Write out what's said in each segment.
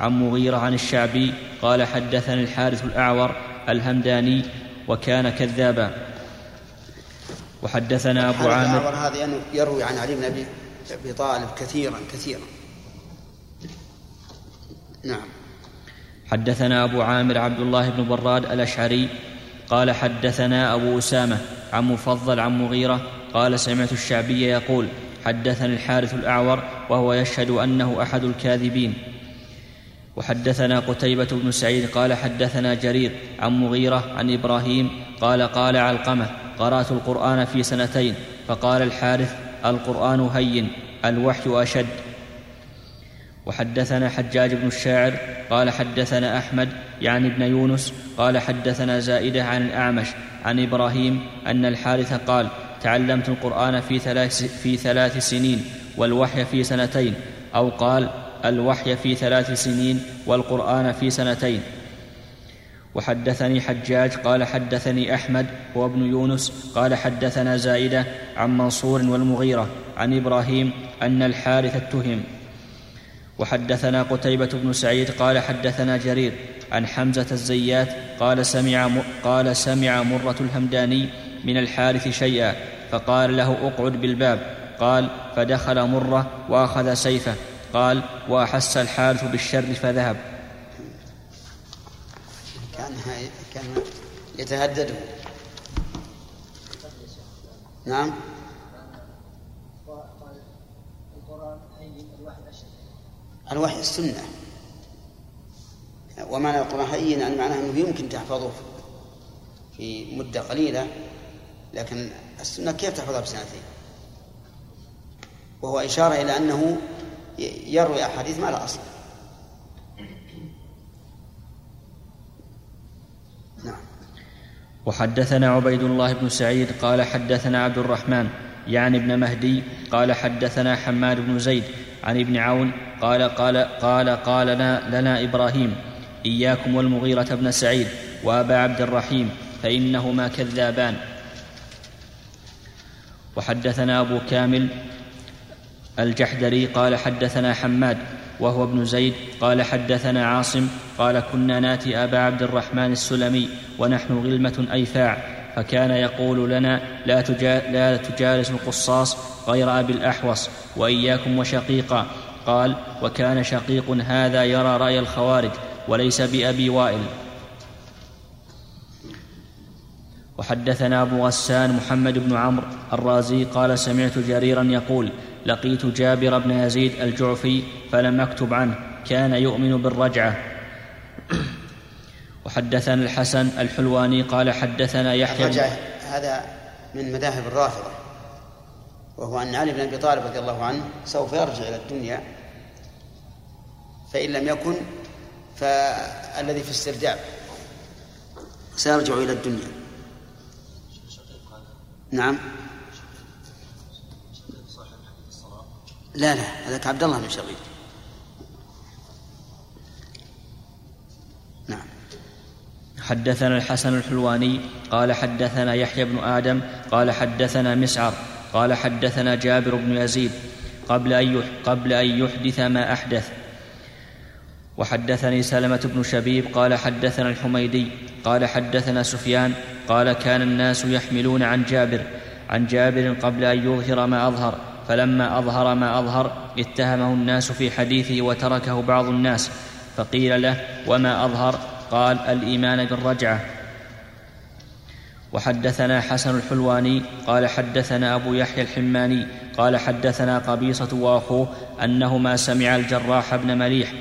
عن مغيرة عن الشعبي قال حدثني الحارث الأعور الهمداني وكان كذابا. وحدثنا أبو عامر هذا يروي عن علي بن أبي طالب كثيرا كثيرا. نعم. حدثنا أبو عامر عبد الله بن براد الأشعري قال حدثنا أبو أسامة عن مفضل عن مغيرة قال سمعت الشعبي يقول حدثني الحارث الأعور وهو يشهد أنه أحد الكاذبين. وحدثنا قتيبة بن سعيد قال حدثنا جرير عن مغيرة عن إبراهيم قال قال علقمة قرأت القرآن في سنتين فقال الحارث القرآن هين الوحي أشد. وحدثنا حجاج بن الشاعر قال حدثنا أحمد يعني ابن يونس قال حدثنا زائدة عن الأعمش عن إبراهيم أن الحارث قال تعلمت القرآن في ثلاث, في ثلاث سنين والوحي في سنتين أو قال الوحي في ثلاث سنين والقرآن في سنتين. وحدثني حجاج قال حدثني أحمد هو ابن يونس قال حدثنا زائدة عن منصور والمغيرة عن إبراهيم أن الحارث اتهم. وحدثنا قتيبة بن سعيد قال حدثنا جرير عن حمزة الزيات قال سمع قال سمع مرة الهمداني من الحارث شيئا فقال له اقعد بالباب قال فدخل مرة وأخذ سيفه. قال وأحس الحارث بالشر فذهب. كان كان يتهدد. نعم. الوحي السنة. ومعنى القرآن هين يعني معناه أنه يمكن تحفظه في مدة قليلة لكن السنة كيف تحفظها بسنتين؟ وهو إشارة إلى أنه يروي أحاديث ما لا أصل. نعم. وحدثنا عبيد الله بن سعيد قال حدثنا عبد الرحمن يعني ابن مهدي قال حدثنا حماد بن زيد عن ابن عون قال قال قال قال لنا, إبراهيم إياكم والمغيرة بن سعيد وأبا عبد الرحيم فإنهما كذابان. وحدثنا أبو كامل الجحدري قال حدثنا حماد وهو ابن زيد قال حدثنا عاصم قال كنا ناتي أبا عبد الرحمن السلمي ونحن غلمة أيفاع فكان يقول لنا لا, لا تجالس القصاص غير أبي الأحوص وإياكم وشقيقا. قال وكان شقيق هذا يرى رأي الخوارج وليس بأبي وائل. وحدثنا أبو غسان محمد بن عمرو الرازي قال سمعت جريرا يقول لقيت جابر بن يزيد الجعفي فلم اكتب عنه كان يؤمن بالرجعة. وحدثنا الحسن الحلواني قال حدثنا يحيى الرجعة هذا من مذاهب الرافضة وهو أن علي بن أبي طالب رضي الله عنه سوف يرجع إلى الدنيا فإن لم يكن فالذي في استرداد سيرجع إلى الدنيا. نعم. لا لا هذاك عبد الله بن شقيق نعم. حدثنا الحسن الحلواني قال حدثنا يحيى بن آدم قال حدثنا مسعر قال حدثنا جابر بن يزيد قبل أن قبل أن يحدث ما أحدث. وحدثني سلمة بن شبيب قال حدثنا الحميدي قال حدثنا سفيان قال كان الناس يحملون عن جابر عن جابر قبل أن يظهر ما أظهر. فلما أظهر ما أظهر اتهمه الناس في حديثه وتركه بعض الناس فقيل له وما أظهر؟ قال الإيمان بالرجعة. وحدثنا حسن الحلواني قال حدثنا أبو يحيى الحماني قال حدثنا قبيصة وأخوه أنهما سمع الجراح بن مليح.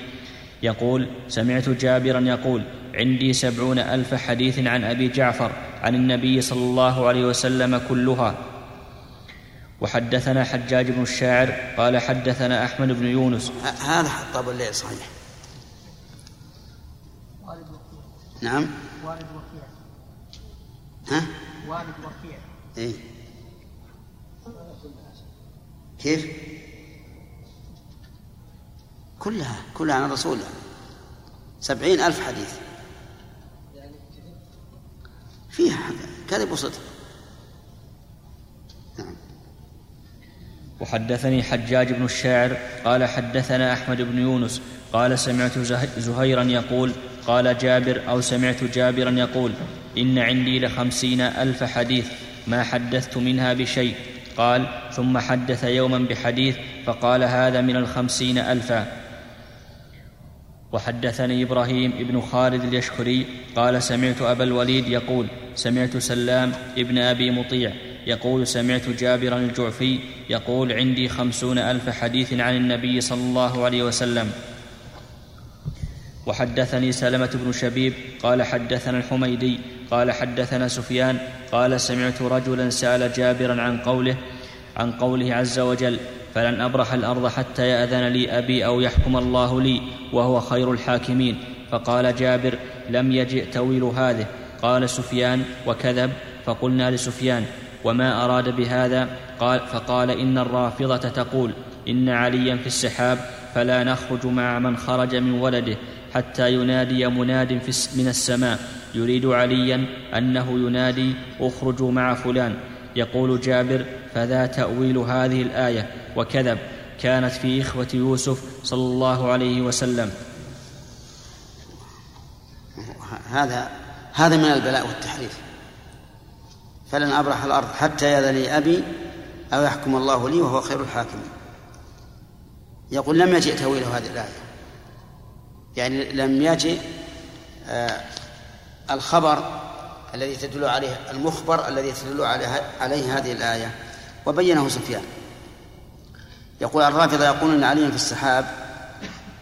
يقول سمعت جابرا يقول عندي سبعون ألف حديث عن أبي جعفر عن النبي صلى الله عليه وسلم كلها. وحدثنا حجاج بن الشاعر قال حدثنا أحمد بن يونس. هذا حطاب الليل صحيح. والد وكيع. نعم. والد وكيع. ها؟ والد وكيع. إيه. كيف؟ كلها كلها عن رسول الله سبعين ألف حديث. فيها كذب وصدق. وحدثني حجاج بن الشاعر قال حدثنا أحمد بن يونس قال سمعت زهيرا يقول قال جابر أو سمعت جابرا يقول إن عندي لخمسين ألف حديث ما حدثت منها بشيء قال ثم حدث يوما بحديث فقال هذا من الخمسين ألفا وحدثني إبراهيم ابن خالد اليشكري قال سمعت أبا الوليد يقول سمعت سلام ابن أبي مطيع يقول سمعت جابرا الجعفي يقول عندي خمسون ألف حديث عن النبي صلى الله عليه وسلم. وحدثني سلمة بن شبيب قال حدثنا الحميدي قال حدثنا سفيان قال سمعت رجلا سأل جابرا عن قوله عن قوله عز وجل فلن أبرح الأرض حتى يأذن لي أبي أو يحكم الله لي وهو خير الحاكمين. فقال جابر لم يجئ تويل هذه. قال سفيان وكذب. فقلنا لسفيان وما أراد بهذا قال فقال إن الرافضة تقول إن عليا في السحاب فلا نخرج مع من خرج من ولده حتى ينادي مناد من السماء يريد عليا أنه ينادي اخرجوا مع فلان. يقول جابر فذا تأويل هذه الآية وكذب. كانت في إخوة يوسف صلى الله عليه وسلم. هذا هذا من البلاء والتحريف. فلن أبرح الأرض حتى يأذن لي أبي أو يحكم الله لي وهو خير الحاكمين. يقول لم يجئ تأويل هذه الآية. يعني لم يجئ آه الخبر الذي تدل عليه المخبر الذي تدل عليه هذه الآية. وبينه سفيان. يقول الرافضة يقولون علي في السحاب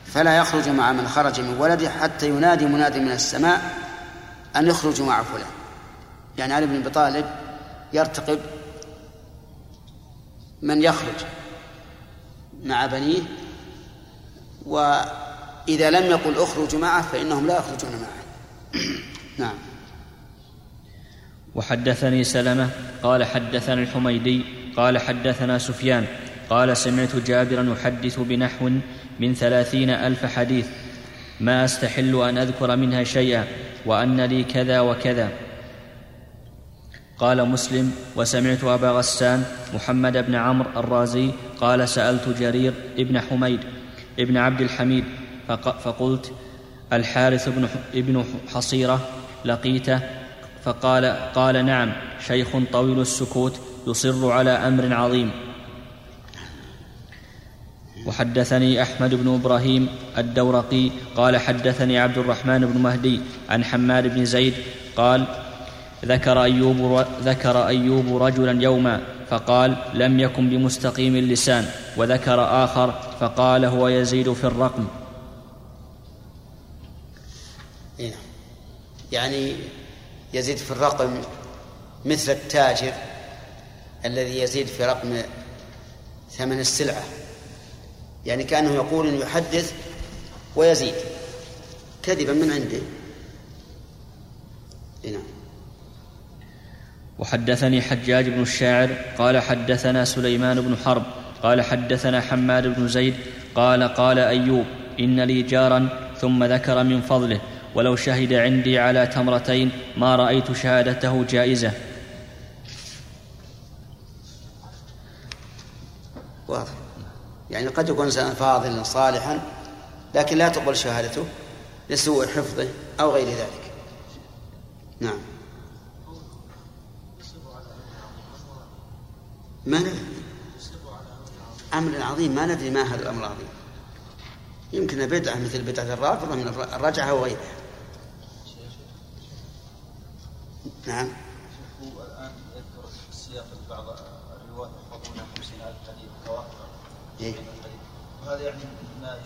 فلا يخرج مع من خرج من ولده حتى ينادي منادي من السماء أن يخرجوا مع فلان. يعني علي بن أبي طالب يرتقب من يخرج مع بنيه وإذا لم يقل اخرجوا معه فإنهم لا يخرجون معه. نعم. وحدثني سلمة قال حدثنا الحميدي قال حدثنا سفيان قال سمعت جابرا يحدث بنحو من ثلاثين ألف حديث ما أستحل أن أذكر منها شيئا وأن لي كذا وكذا. قال مسلم وسمعت أبا غسان محمد بن عمرو الرازي قال سألت جرير ابن حميد ابن عبد الحميد فقلت الحارث بن ابن حصيرة لقيته فقال قال نعم شيخ طويل السكوت يصر على أمر عظيم. وحدثني أحمد بن إبراهيم الدورقي قال حدثني عبد الرحمن بن مهدي عن حماد بن زيد قال ذكر أيوب ذكر أيوب رجلا يوما فقال لم يكن بمستقيم اللسان وذكر آخر فقال هو يزيد في الرقم. إيه. يعني يزيد في الرقم مثل التاجر الذي يزيد في رقم ثمن السلعة. يعني كأنه يقول إنه يحدث ويزيد كذبا من عنده. نعم. وحدثني حجاج بن الشاعر قال حدثنا سليمان بن حرب قال حدثنا حماد بن زيد قال قال أيوب إن لي جارا ثم ذكر من فضله ولو شهد عندي على تمرتين ما رأيت شهادته جائزة. واضح. يعني قد يكون إنسان فاضلا صالحا لكن لا تقبل شهادته لسوء حفظه أو غير ذلك نعم ما ندري أمر عظيم ما ندري ما هذا الأمر العظيم. يمكن بدعة مثل بدعة الرافضة من الرجعة وغيرها نعم. هو الآن يذكر بعض الرواة يحفظون 50000 حديث تواتر إيه؟ وهذا يعني ما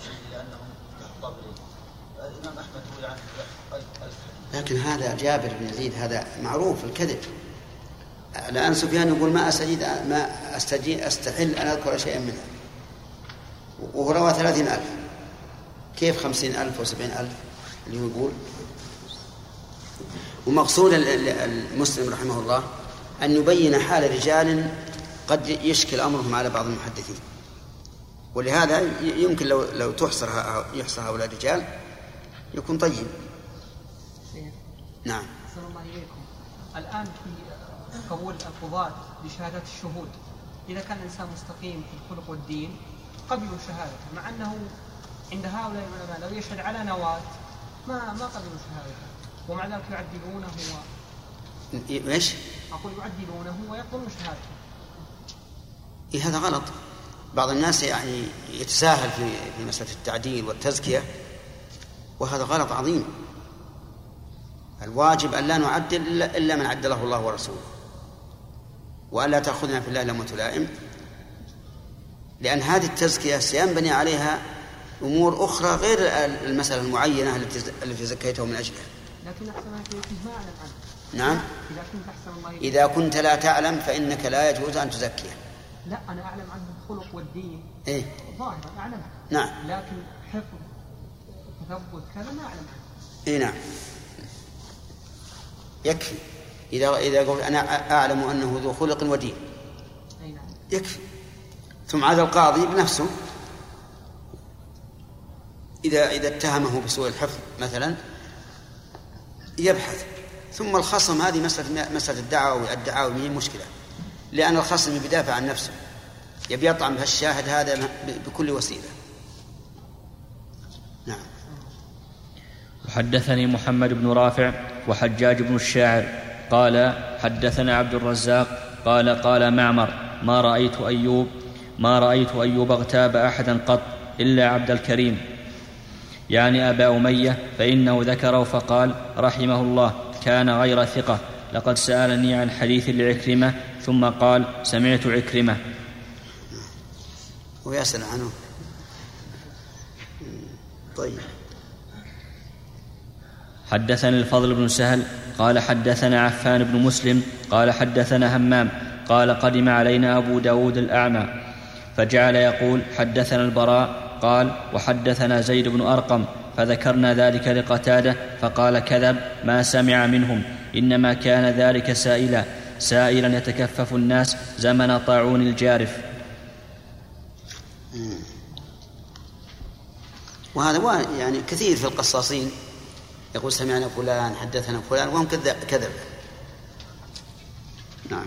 الإمام أحمد هو لكن هذا جابر بن يزيد هذا معروف الكذب. الآن سفيان يقول ما أستجيد ما أستجيد أستحل أن أذكر شيئا منها وهو روى ثلاثين ألف. كيف خمسين ألف وسبعين ألف اللي هو يقول؟ ومقصود المسلم رحمه الله أن يبين حال رجال قد يشكل أمرهم على بعض المحدثين. ولهذا يمكن لو لو تحصر يحصر هؤلاء الرجال يكون طيب. نعم. الله إليكم. الآن في قبول القضاة بشهادة الشهود إذا كان الإنسان مستقيم في الخلق والدين قبلوا شهادته مع أنه عند هؤلاء العلماء لو يشهد على نواة ما ما قبلوا شهادته. ومع ذلك يعدلونه و... إيش؟ أقول يعدلونه ويقبلون شهادته. إيه هذا غلط. بعض الناس يعني يتساهل في في مسألة التعديل والتزكية وهذا غلط عظيم. الواجب أن لا نعدل إلا من عدله الله ورسوله. وأن لا تأخذنا في الله لمة لائم لأن هذه التزكية سينبني عليها أمور أخرى غير المسألة المعينة التي التي زكيته من أجلها. لكن أحسن ما أعلم عنه نعم. إذا كنت أحسن الله إذا كنت لا تعلم فإنك لا يجوز أن تزكيه لا أنا أعلم عنه الخلق والدين. إيه. ظاهرا أعلمها نعم. لكن حفظ تثبت كذا ما أعلم. عنه إيه نعم. يكفي. إذا إذا قلت أنا أعلم أنه ذو خلق ودين. أي نعم. يكفي. ثم عاد القاضي بنفسه. إذا إذا اتهمه بسوء الحفظ مثلا يبحث. ثم الخصم هذه مسألة مسألة الدعوة الدعاوى هي مشكلة. لأن الخصم يدافع عن نفسه. يبي يطعن بهالشاهد هذا بكل وسيلة. نعم. وحدثني محمد بن رافع وحجاج بن الشاعر. قال حدثنا عبد الرزاق. قال قال معمر ما رأيت أيوب ما رأيت أيوب اغتاب أحدا قط إلا عبد الكريم. يعني أبا أمية فإنه ذكره فقال رحمه الله كان غير ثقة. لقد سألني عن حديث لعكرمة ثم قال سمعت عكرمة. ويسأل عنه. طيب. حدثنا الفضل بن سهل قال حدثنا عفان بن مسلم قال حدثنا همام قال قدم علينا أبو داود الأعمى. فجعل يقول حدثنا البراء. قال وحدثنا زيد بن أرقم فذكرنا ذلك لقتادة فقال كذب ما سمع منهم إنما كان ذلك سائلا سائلا يتكفف الناس زمن طاعون الجارف. وهذا يعني كثير في القصاصين يقول سمعنا فلان حدثنا فلان وهم كذب. نعم.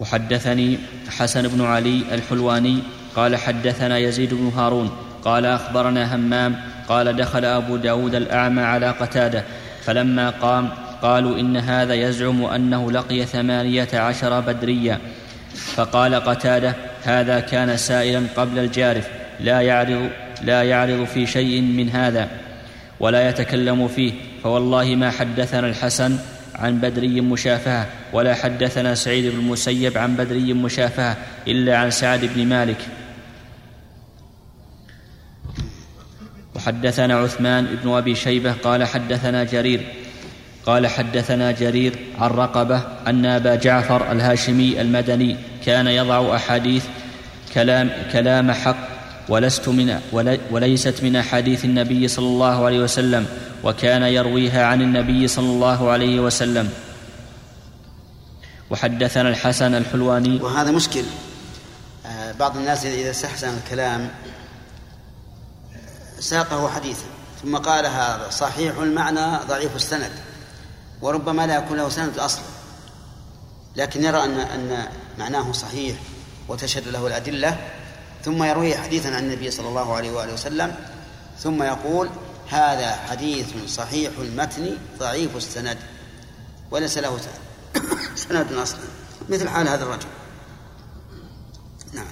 وحدثني حسن بن علي الحلواني قال حدثنا يزيد بن هارون قال أخبرنا همام قال دخل أبو داود الأعمى على قتادة فلما قام قالوا إن هذا يزعم أنه لقي ثمانية عشر بدريا فقال قتادة هذا كان سائلا قبل الجارف لا يعرض لا يعرض في شيء من هذا ولا يتكلم فيه فوالله ما حدثنا الحسن عن بدري مشافهة ولا حدثنا سعيد بن المسيب عن بدري مشافهة إلا عن سعد بن مالك. وحدثنا عثمان بن أبي شيبة قال حدثنا جرير قال حدثنا جرير عن رقبة أن أبا جعفر الهاشمي المدني كان يضع أحاديث كلام كلام حق ولست من وليست من أحاديث النبي صلى الله عليه وسلم. وكان يرويها عن النبي صلى الله عليه وسلم. وحدثنا الحسن الحلواني. وهذا مشكل. آه، بعض الناس إذا استحسن الكلام ساقه حديثا ثم قال هذا صحيح المعنى ضعيف السند وربما لا يكون له سند أصلا لكن يرى أن أن معناه صحيح وتشهد له الأدلة ثم يروي حديثا عن النبي صلى الله عليه وآله وسلم ثم يقول هذا حديث صحيح المتن ضعيف السند وليس له سند أصلا. مثل حال هذا الرجل. نعم.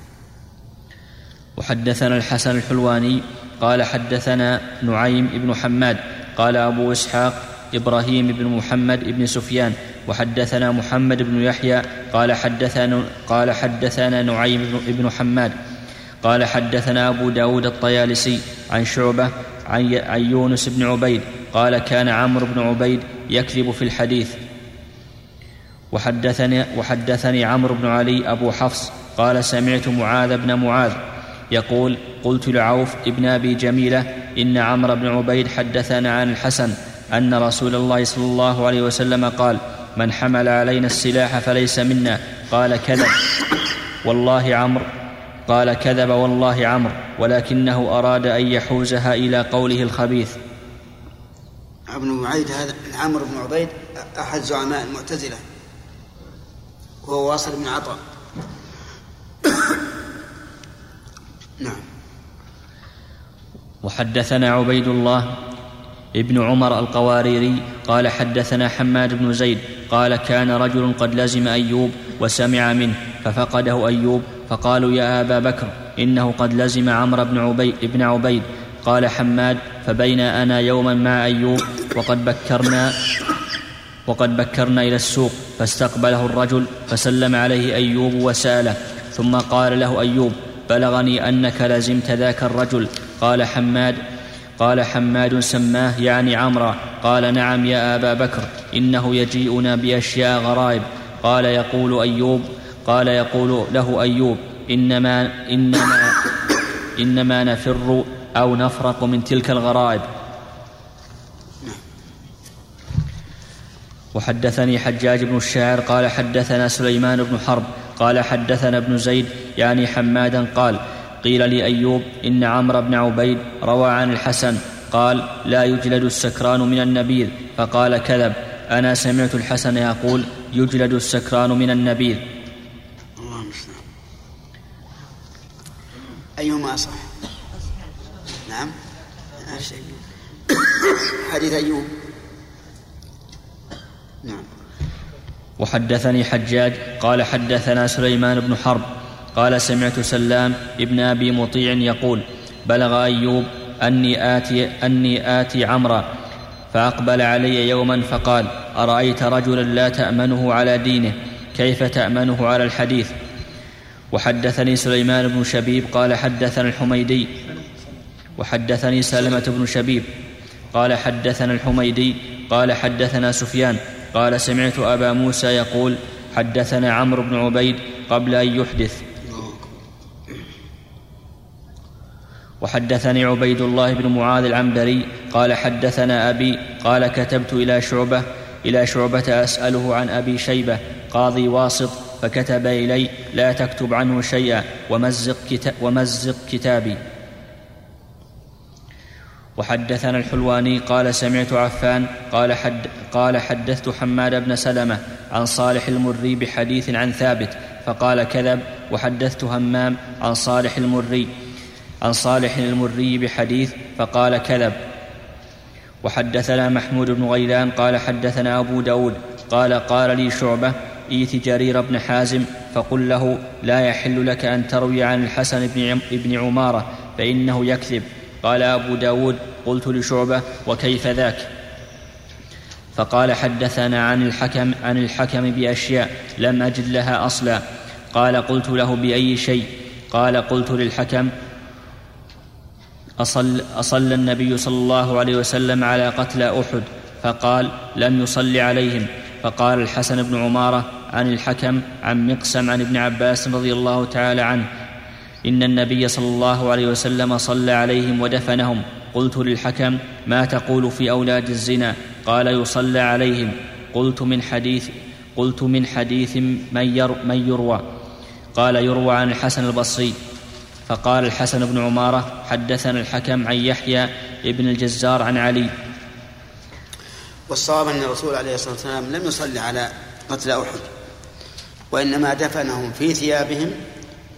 وحدثنا الحسن الحلواني قال حدثنا نعيم بن حماد قال أبو إسحاق إبراهيم بن محمد بن سفيان وحدثنا محمد بن يحيى قال حدثنا قال حدثنا نعيم بن حماد قال حدثنا أبو داود الطيالسي عن شعبة عن, يونس بن عبيد قال كان عمرو بن عبيد يكذب في الحديث. وحدثني, وحدثني عمرو بن علي أبو حفص قال سمعت معاذ بن معاذ يقول قلت لعوف ابن أبي جميلة إن عمرو بن عبيد حدثنا عن الحسن أن رسول الله صلى الله عليه وسلم قال من حمل علينا السلاح فليس منا. قال كذب. والله عمرو قال كذب والله عمرو. ولكنه أراد أن يحوزها إلى قوله الخبيث. ابن عبيد هذا عمرو بن عبيد أحد زعماء المعتزلة. وهو واصل بن عطاء نعم. وحدثنا عبيد الله ابن عمر القواريري قال حدثنا حماد بن زيد قال كان رجل قد لزم أيوب وسمع منه ففقده أيوب فقالوا يا أبا بكر إنه قد لزم عمرو بن عبيد بن عبيد. قال حماد فبين أنا يوما مع أيوب وقد بكرنا وقد بكرنا إلى السوق فاستقبله الرجل فسلم عليه أيوب وسأله ثم قال له أيوب بلغني أنك لزمت ذاك الرجل. قال حماد قال حماد سماه يعني عمرا قال نعم يا أبا بكر إنه يجيئنا بأشياء غرائب. قال يقول ايوب قال يقول له أيوب إنما إنما إنما نفر أو نفرق من تلك الغرائب. وحدثني حجاج بن الشاعر قال حدثنا سليمان بن حرب قال حدثنا ابن زيد يعني حمادا قال قيل لأيوب إن عمرو بن عبيد روى عن الحسن قال لا يجلد السكران من النبيذ فقال كذب. أنا سمعت الحسن يقول يجلد السكران من النبيذ الله أصح. نعم. حديث أيوب. نعم. وحدثني حجاج قال حدثنا سليمان بن حرب قال سمعت سلام ابن أبي مطيع يقول بلغ أيوب أني آتي أني آتي عمرا فأقبل علي يوما فقال أرأيت رجلا لا تأمنه على دينه كيف تأمنه على الحديث؟ وحدثني سليمان بن شبيب قال حدثنا الحميدي. وحدثني سلمة بن شبيب قال حدثنا الحميدي. قال حدثنا سفيان. قال سمعت أبا موسى يقول حدثنا عمرو بن عبيد قبل أن يحدث. وحدثني عبيد الله بن معاذ العنبري قال حدثنا أبي قال كتبت إلى شعبة إلى شعبة أسأله عن أبي شيبة قاضي واسط فكتب إلي لا تكتب عنه شيئا ومزق, كتا ومزق كتابي. وحدثنا الحلواني قال سمعت عفان قال, حد قال حدثت حماد بن سلمة عن صالح المري بحديث عن ثابت فقال كذب وحدثت همام عن صالح المري عن صالح المري بحديث فقال كذب. وحدثنا محمود بن غيلان قال حدثنا أبو داود قال قال لي شعبة إيت جرير بن حازم فقل له لا يحل لك أن تروي عن الحسن بن عمارة فإنه يكذب. قال أبو داود قلت لشعبة وكيف ذاك؟ فقال حدثنا عن الحكم عن الحكم بأشياء لم أجد لها أصلا. قال قلت له بأي شيء؟ قال قلت للحكم أصل, أصلى النبي صلى الله عليه وسلم على قتلى أحد فقال لم يصل عليهم. فقال الحسن بن عمارة عن الحكم عن مقسم عن ابن عباس رضي الله تعالى عنه. إن النبي صلى الله عليه وسلم صلى عليهم ودفنهم. قلت للحكم ما تقول في أولاد الزنا؟ قال يصلى عليهم. قلت من حديث قلت من حديث من, ير من يروى. قال يروى عن الحسن البصري. فقال الحسن بن عمارة حدثنا الحكم عن يحيى ابن الجزار عن علي. والصواب أن الرسول عليه الصلاة والسلام لم يصلي على قتل أحد. وإنما دفنهم في ثيابهم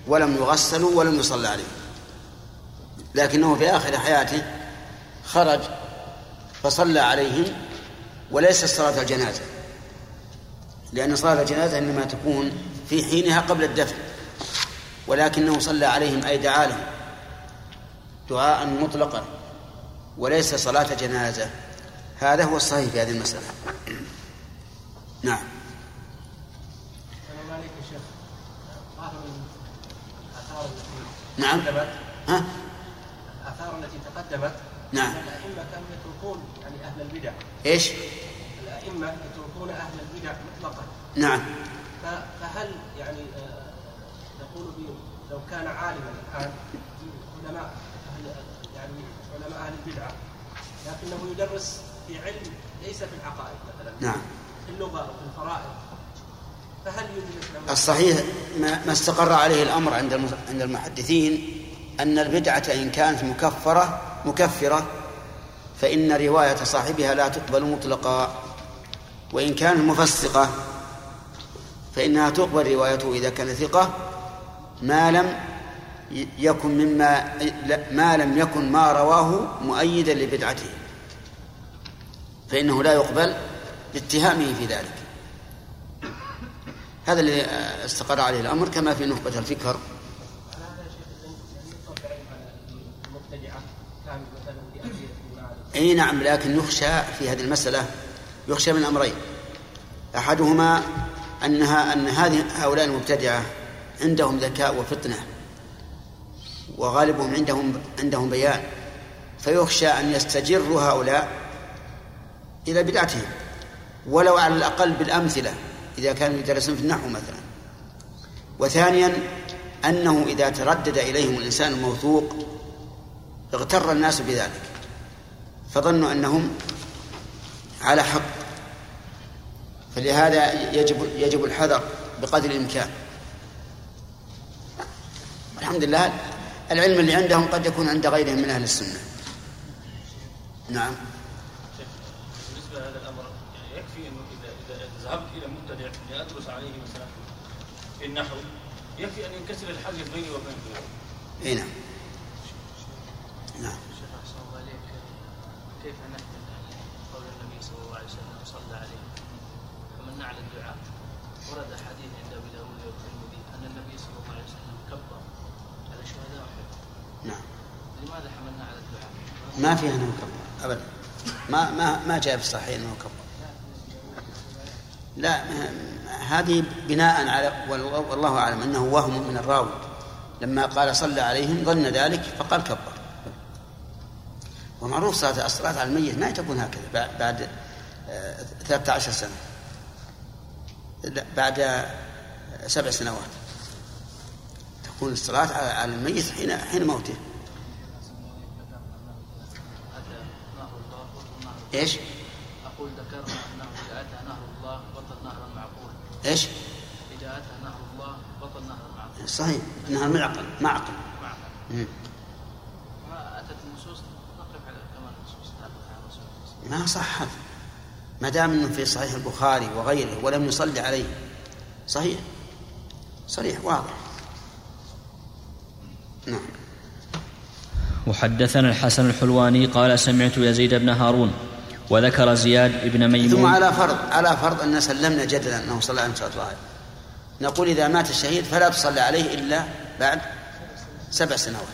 ولم يغسلوا ولم يصلى عليهم. لكنه في آخر حياته خرج فصلى عليهم وليس صلاة الجنازة. لأن صلاة الجنازة إنما تكون في حينها قبل الدفن ولكنه صلى عليهم أي دعا لهم دعاء مطلقا وليس صلاة جنازة. هذا هو الصحيح في هذه المسألة. نعم. نعم. ها؟ الآثار التي تقدمت. نعم. الأئمة كانوا يتركون يعني أهل البدع. إيش؟ الأئمة يتركون أهل البدع مطلقا. نعم. فهل يعني آه، نقول لو كان عالما الآن علماء أهل يعني علماء أهل البدعة لكنه يدرس في علم ليس في العقائد مثلا. نعم. في اللغة أو في الفرائض. الصحيح ما استقر عليه الأمر عند عند المحدثين أن البدعة إن كانت مكفرة مكفرة فإن رواية صاحبها لا تقبل مطلقا وإن كانت مفسقة فإنها تقبل روايته إذا كان ثقة ما لم يكن مما ما لم يكن ما رواه مؤيدا لبدعته فإنه لا يقبل لاتهامه في ذلك. هذا الذي استقر عليه الأمر كما في نخبة الفكر. إي نعم لكن يخشى في هذه المسألة يخشى من أمرين. أحدهما أنها أن هذه هؤلاء المبتدعة عندهم ذكاء وفطنة وغالبهم عندهم عندهم بيان. فيخشى أن يستجروا هؤلاء إلى بدعتهم ولو على الأقل بالأمثلة. إذا كانوا يدرسون في النحو مثلا. وثانيا أنه إذا تردد إليهم الإنسان الموثوق اغتر الناس بذلك فظنوا أنهم على حق. فلهذا يجب يجب الحذر بقدر الإمكان. الحمد لله العلم اللي عندهم قد يكون عند غيرهم من أهل السنة. نعم بالنسبة لهذا الأمر يعني يكفي أنه إذا إذا ذهبت إلى مبتدع لأدرس عليه مثلا النحو. يكفي أن ينكسر الحاجز بيني وبينه اي نعم. نعم. شيخ أحسن الله عليك كيف نحمل قول النبي صلى الله عليه وسلم صلى عليه؟ فمن على الدعاء. ورد حديث عند أبي داود والترمذي أن النبي صلى الله عليه وسلم كبر على شهداء نعم. لماذا حملنا على الدعاء؟ ما فيها أنه كبر ابدا. ما ما ما جاء في الصحيح أنه كبر. لا هذه بناء على والله أعلم أنه وهم من الراوي. لما قال صلى عليهم ظن ذلك فقال كبر. ومعروف صلاة الصلاة على الميت ما تكون هكذا بعد, بعد 13 سنة. لا، بعد سبع سنوات. تكون الصلاة على الميت حين حين موته. إيش؟ أقول ذكرنا أنه إذا أتى نهر الله بطل نهر معقول إيش؟ إذا أتى نهر الله بطل نهر معقول صحيح انها معقل معقل معقل أتت النصوص؟ نقف على النصوص ما صح هذا. ما دام إنه في صحيح البخاري وغيره ولم يصلي عليه. صحيح؟ صريح واضح. نعم. وحدثنا الحسن الحلواني قال سمعت يزيد بن هارون وذكر زياد بن ثم ميمون على فرض على فرض أن سلمنا جدلا أنه صلى عليه وسلم نقول إذا مات الشهيد فلا تصلي عليه إلا بعد سبع سنوات.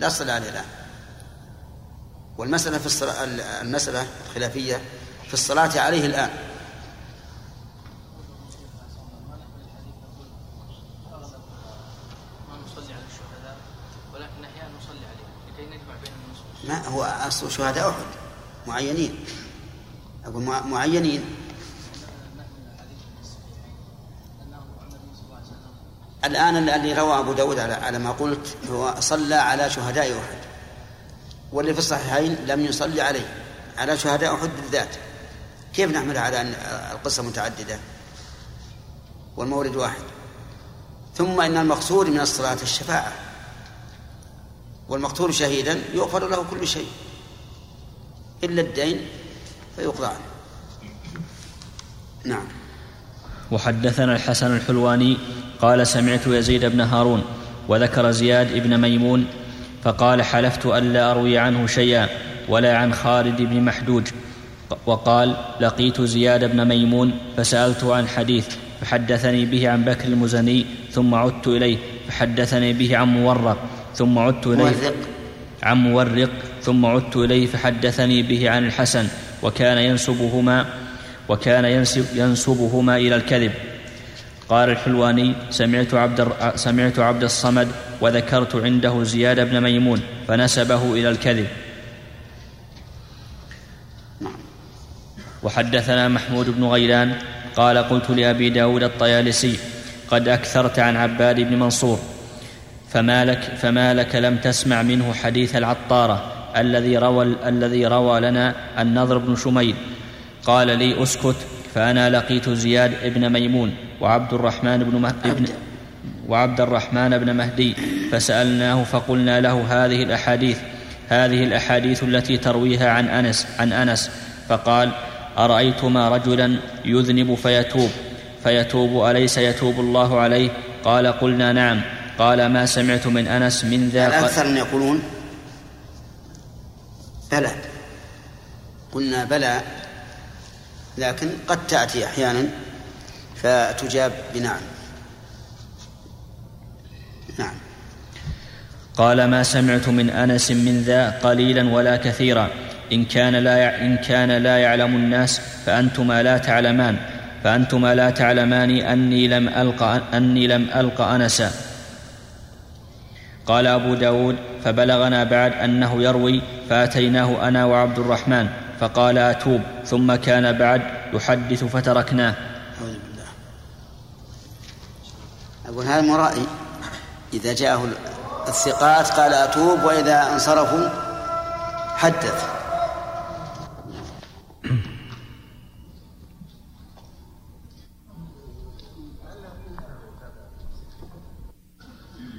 لا تصلي عليه الآن. والمسألة في الصلاة المسألة الخلافية في الصلاة عليه الآن. ما نصلي على الشهداء ولكن أحيانا نصلي عليهم لكي نجمع بين النصوص ما هو أصل شهداء أحد. معينين. أقول مع- معينين. الآن الذي روى أبو داود على, على ما قلت هو صلى على شهداء أحد. واللي في الصحيحين لم يصلي عليه. على شهداء أحد بالذات. كيف نحمل على أن القصة متعددة؟ والمورد واحد. ثم إن المقصود من الصلاة الشفاعة. والمقتول شهيدا يغفر له كل شيء. إلا الدين فيقضى عنه نعم. وحدثنا الحسن الحلواني قال سمعت يزيد بن هارون وذكر زياد بن ميمون فقال حلفت ألا أروي عنه شيئا ولا عن خالد بن محدوج وقال لقيت زياد بن ميمون فسألته عن حديث فحدثني به عن بكر المزني ثم عدت إليه فحدثني به عن مورق ثم عدت إليه مورق. عن مورق ثم عدت إليه فحدثني به عن الحسن وكان ينسبهما وكان ينسب ينسبهما إلى الكذب. قال الحلواني سمعت عبد سمعت عبد الصمد وذكرت عنده زياد بن ميمون فنسبه إلى الكذب. وحدثنا محمود بن غيلان قال قلت لأبي داود الطيالسي قد أكثرت عن عباد بن منصور فما لك فما لك لم تسمع منه حديث العطارة. الذي روى الذي روى لنا النضر بن شميل. قال لي اسكت فأنا لقيت زياد بن ميمون وعبد الرحمن بن مه... ابن وعبد الرحمن بن مهدي. فسألناه فقلنا له هذه الأحاديث هذه الأحاديث التي ترويها عن أنس عن أنس. فقال أرأيتما رجلا يذنب فيتوب؟ فيتوب أليس يتوب الله عليه؟ قال قلنا نعم. قال ما سمعت من أنس من ذا الأكثر يقولون؟ بلى. قلنا بلى لكن قد تأتي أحيانا فتجاب بنعم. نعم. قال ما سمعت من أنس من ذا قليلا ولا كثيرا. إن كان لا إن كان لا يعلم الناس فأنتما لا تعلمان. فأنتما لا تعلمان أني لم ألق أني لم ألق أنسا. قال أبو داود فبلغنا بعد أنه يروي فأتيناه أنا وعبد الرحمن فقال أتوب ثم كان بعد يحدث فتركناه. أقول هذا مرائي إذا جاءه الثقات قال أتوب وإذا انصرفوا حدث.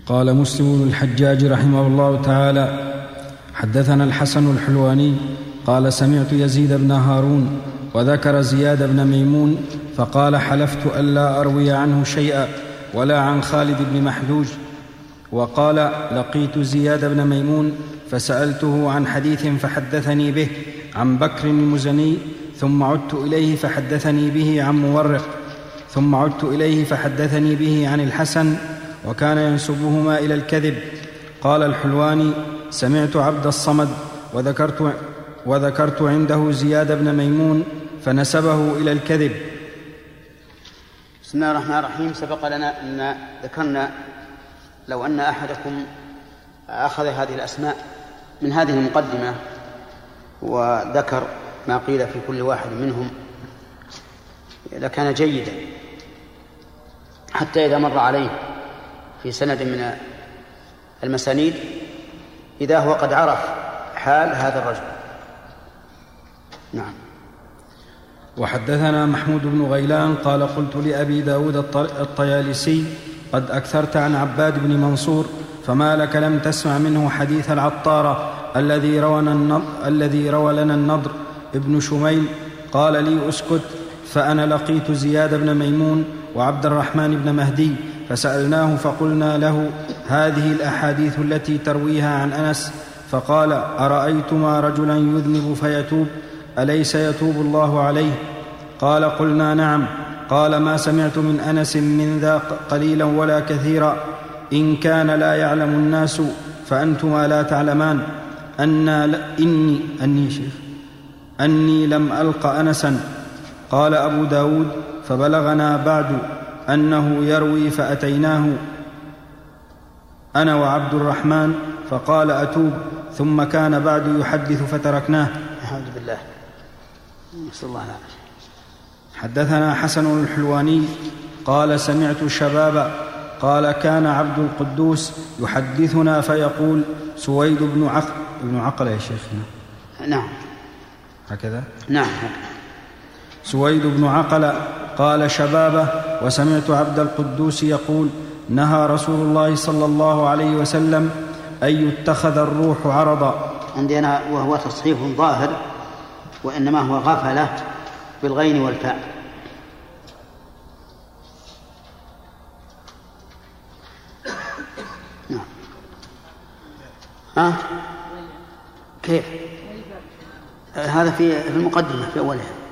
قال مسلم بن الحجاج رحمه الله تعالى حدثنا الحسن الحلواني قال سمعت يزيد بن هارون وذكر زياد بن ميمون فقال حلفت الا أروي عنه شيئا ولا عن خالد بن محجوج وقال لقيت زياد بن ميمون فسألته عن حديث فحدثني به عن بكر المزني ثم عدت إليه فحدثني به عن مورق ثم عدت إليه فحدثني به عن الحسن وكان ينسبهما إلى الكذب. قال الحلواني سمعت عبد الصمد وذكرت وذكرت عنده زياد بن ميمون فنسبه إلى الكذب. بسم الله الرحمن الرحيم. سبق لنا أن ذكرنا لو أن أحدكم أخذ هذه الأسماء من هذه المقدمة وذكر ما قيل في كل واحد منهم لكان جيدا حتى إذا مر عليه. في سند من المسانيد إذا هو قد عرف حال هذا الرجل. نعم. وحدثنا محمود بن غيلان قال قلت لأبي داود الطيالسي قد أكثرت عن عباد بن منصور فما لك لم تسمع منه حديث العطارة الذي روى الذي روى لنا النضر ابن شميل. قال لي أسكت فأنا لقيت زياد بن ميمون وعبد الرحمن بن مهدي فسألناه فقلنا له هذه الأحاديث التي ترويها عن أنس؟ فقال أرأيتما رجلا يذنب فيتوب؟ أليس يتوب الله عليه؟ قال قلنا نعم. قال ما سمعت من أنس من ذا قليلا ولا كثيرا. إن كان لا يعلم الناس فأنتما لا تعلمان. أنا إني أني شيخ أني لم ألق أنسا. قال أبو داود فبلغنا بعد أنه يروي فأتيناه أنا وعبد الرحمن فقال أتوب ثم كان بعد يحدث فتركناه. الحمد بالله نسأل الله العافية. حدثنا حسن الحلواني قال سمعت شبابا قال كان عبد القدوس يحدثنا فيقول سويد بن عقل بن عقل يا شيخنا. نعم. هكذا؟ نعم. سويد بن عقل قال شبابه وسمعت عبد القدوس يقول نهى رسول الله صلى الله عليه وسلم أن يتخذ الروح عرضا. عندنا وهو تصحيف ظاهر وإنما هو غفلة بالغين والفاء. نعم ها؟ كيف؟ هذا في في المقدمة في أولها.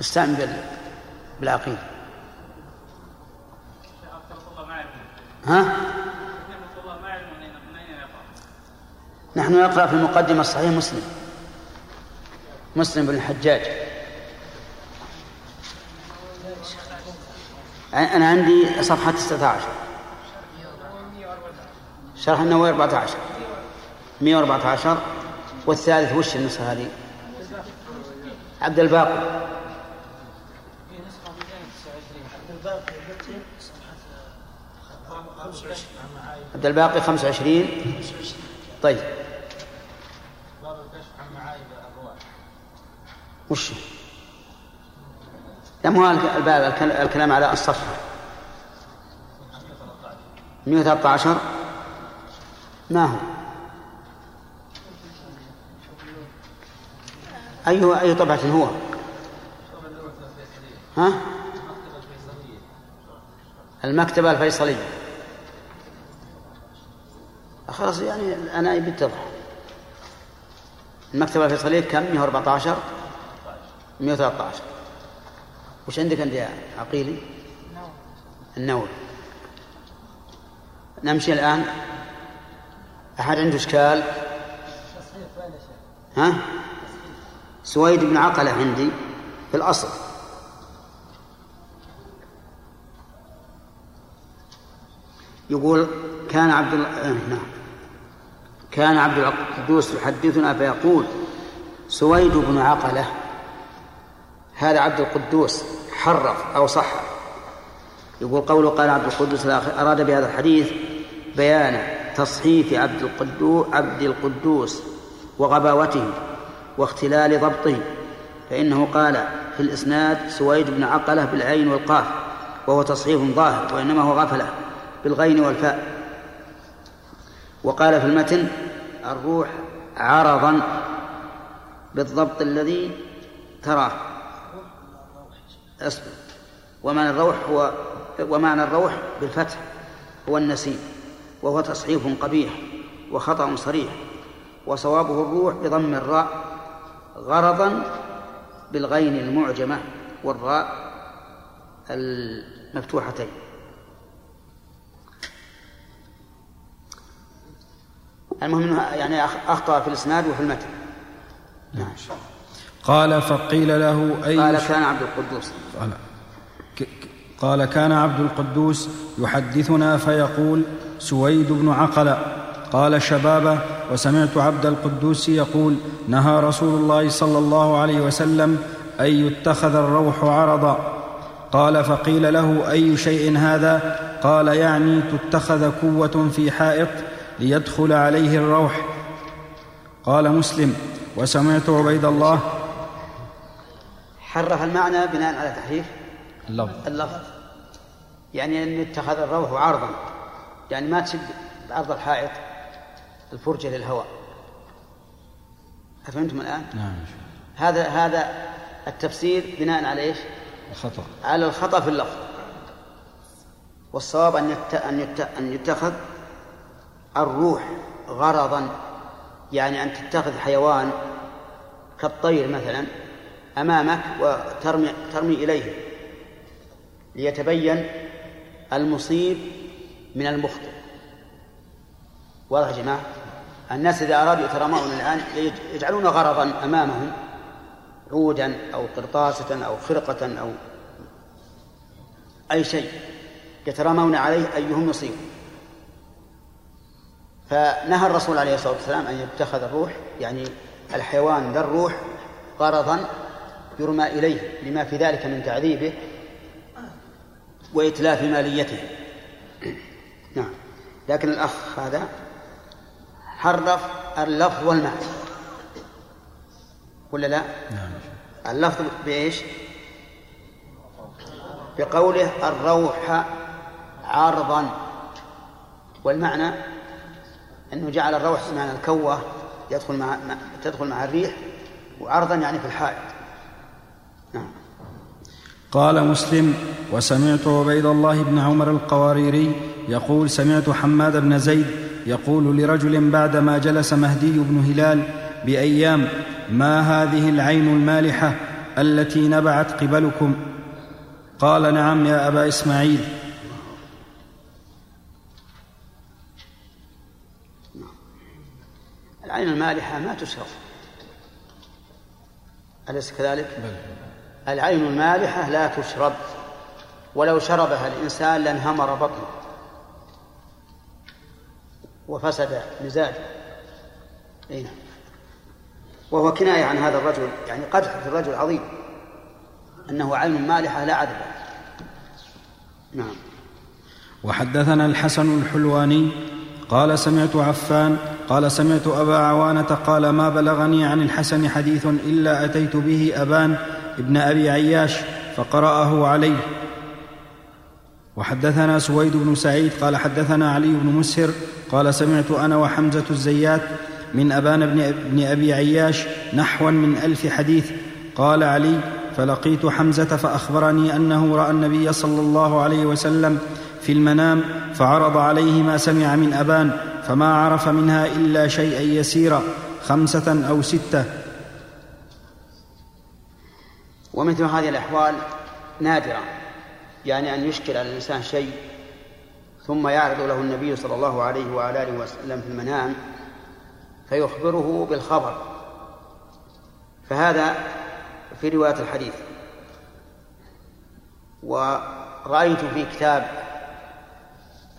استعمل بالعقيدة. ها؟ نحن نقرأ في المقدمة الصحيح مسلم. مسلم بن الحجاج. أنا عندي صفحة 19 شرح النووي 14 114 والثالث وش النسخة هذه؟ عبد الباقي. عبد الباقي 25 طيب. وش؟ لا مو الباب الكلام على الصفحة. 113 ما هو؟ أي أي طبعة هو؟ ها؟ المكتبة الفيصلية. خلاص يعني أنا بتضح المكتبة الفيصلية كم؟ 114 113 وش عندك أنت يا عقيلي؟ النووي. نمشي الآن. أحد عنده إشكال؟ ها؟ سويد بن عقلة عندي في الأصل. يقول كان عبد الله آه، نعم. كان عبد القدوس يحدثنا فيقول سويد بن عقلة هذا عبد القدوس حرف أو صح. يقول قوله قال عبد القدوس الآخر أراد بهذا الحديث بيان تصحيف عبد القدوس عبد القدوس وغباوته واختلال ضبطه. فإنه قال في الإسناد سويد بن عقلة بالعين والقاف وهو تصحيف ظاهر وإنما هو غفلة بالغين والفاء. وقال في المتن الروح عرضا بالضبط الذي تراه. أصبر. ومعنى الروح هو ومعنى الروح بالفتح هو النسيم وهو تصحيف قبيح وخطأ صريح وصوابه الروح بضم الراء غرضا بالغين المعجمة والراء المفتوحتين. المهم إنه يعني أخطأ في الإسناد وفي المتن. نعم. قال فقيل له أي قال كان عبد القدوس. قال قال كان عبد القدوس يحدثنا فيقول سويد بن عقل. قال شبابه وسمعت عبد القدوس يقول نهى رسول الله صلى الله عليه وسلم أن يتخذ الروح عرضا. قال فقيل له أي شيء هذا؟ قال يعني تتخذ كوه في حائط ليدخل عليه الروح. قال مسلم وسمعت عبيد الله. حرف المعنى بناء على تحريف اللفظ. اللفظ. يعني أن يتخذ الروح عرضا يعني ما تشد بعرض الحائط الفرجة للهواء. أفهمتم الآن؟ نعم هذا هذا التفسير بناء على إيش؟ الخطأ. على الخطأ في اللفظ. والصواب أن أن يتخذ الروح غرضا يعني أن تتخذ حيوان كالطير مثلا أمامك وترمي ترمي إليه ليتبين المصيب من المخطئ. واضح يا جماعة؟ الناس إذا أرادوا يترامون الآن يجعلون غرضا أمامهم عودا أو قرطاسة أو خرقة أو أي شيء يترامون عليه أيهم يصيب فنهى الرسول عليه الصلاة والسلام أن يتخذ الروح يعني الحيوان ذا الروح غرضا يرمى إليه لما في ذلك من تعذيبه وإتلاف ماليته. نعم. لكن الأخ هذا حرف اللفظ والمعنى. ولا لا؟ نعم. اللفظ بإيش؟ بقوله الروح عرضا. والمعنى أنه جعل الروح بمعنى الكوة يدخل مع تدخل مع الريح وعرضا يعني في الحائط. نعم. قال مسلم وسمعت عبيد الله بن عمر القواريري يقول سمعت حماد بن زيد يقول لرجل بعدما جلس مهدي بن هلال بأيام ما هذه العين المالحة التي نبعت قبلكم؟ قال نعم يا أبا إسماعيل العين المالحة ما تشرب أليس كذلك؟ بل. العين المالحة لا تشرب ولو شربها الإنسان لانهمر بطنه. وفسد مزاجه. أي نعم. وهو كناية عن هذا الرجل يعني قدح في الرجل عظيم أنه عين مالحة لا عذب نعم. وحدثنا الحسن الحلواني قال سمعت عفان قال سمعت أبا عوانة قال ما بلغني عن الحسن حديث إلا أتيت به أبان ابن أبي عياش فقرأه عليه. وحدثنا سويد بن سعيد قال حدثنا علي بن مسهر قال سمعت أنا وحمزة الزيات من أبان بن أبي عياش نحوا من ألف حديث. قال علي فلقيت حمزة فأخبرني أنه رأى النبي صلى الله عليه وسلم في المنام فعرض عليه ما سمع من أبان. فما عرف منها إلا شيئا يسيرا خمسة أو ستة. ومثل هذه الأحوال نادرة يعني أن يشكل على الإنسان شيء ثم يعرض له النبي صلى الله عليه وعلى آله وسلم في المنام فيخبره بالخبر. فهذا في رواية الحديث. ورأيت في كتاب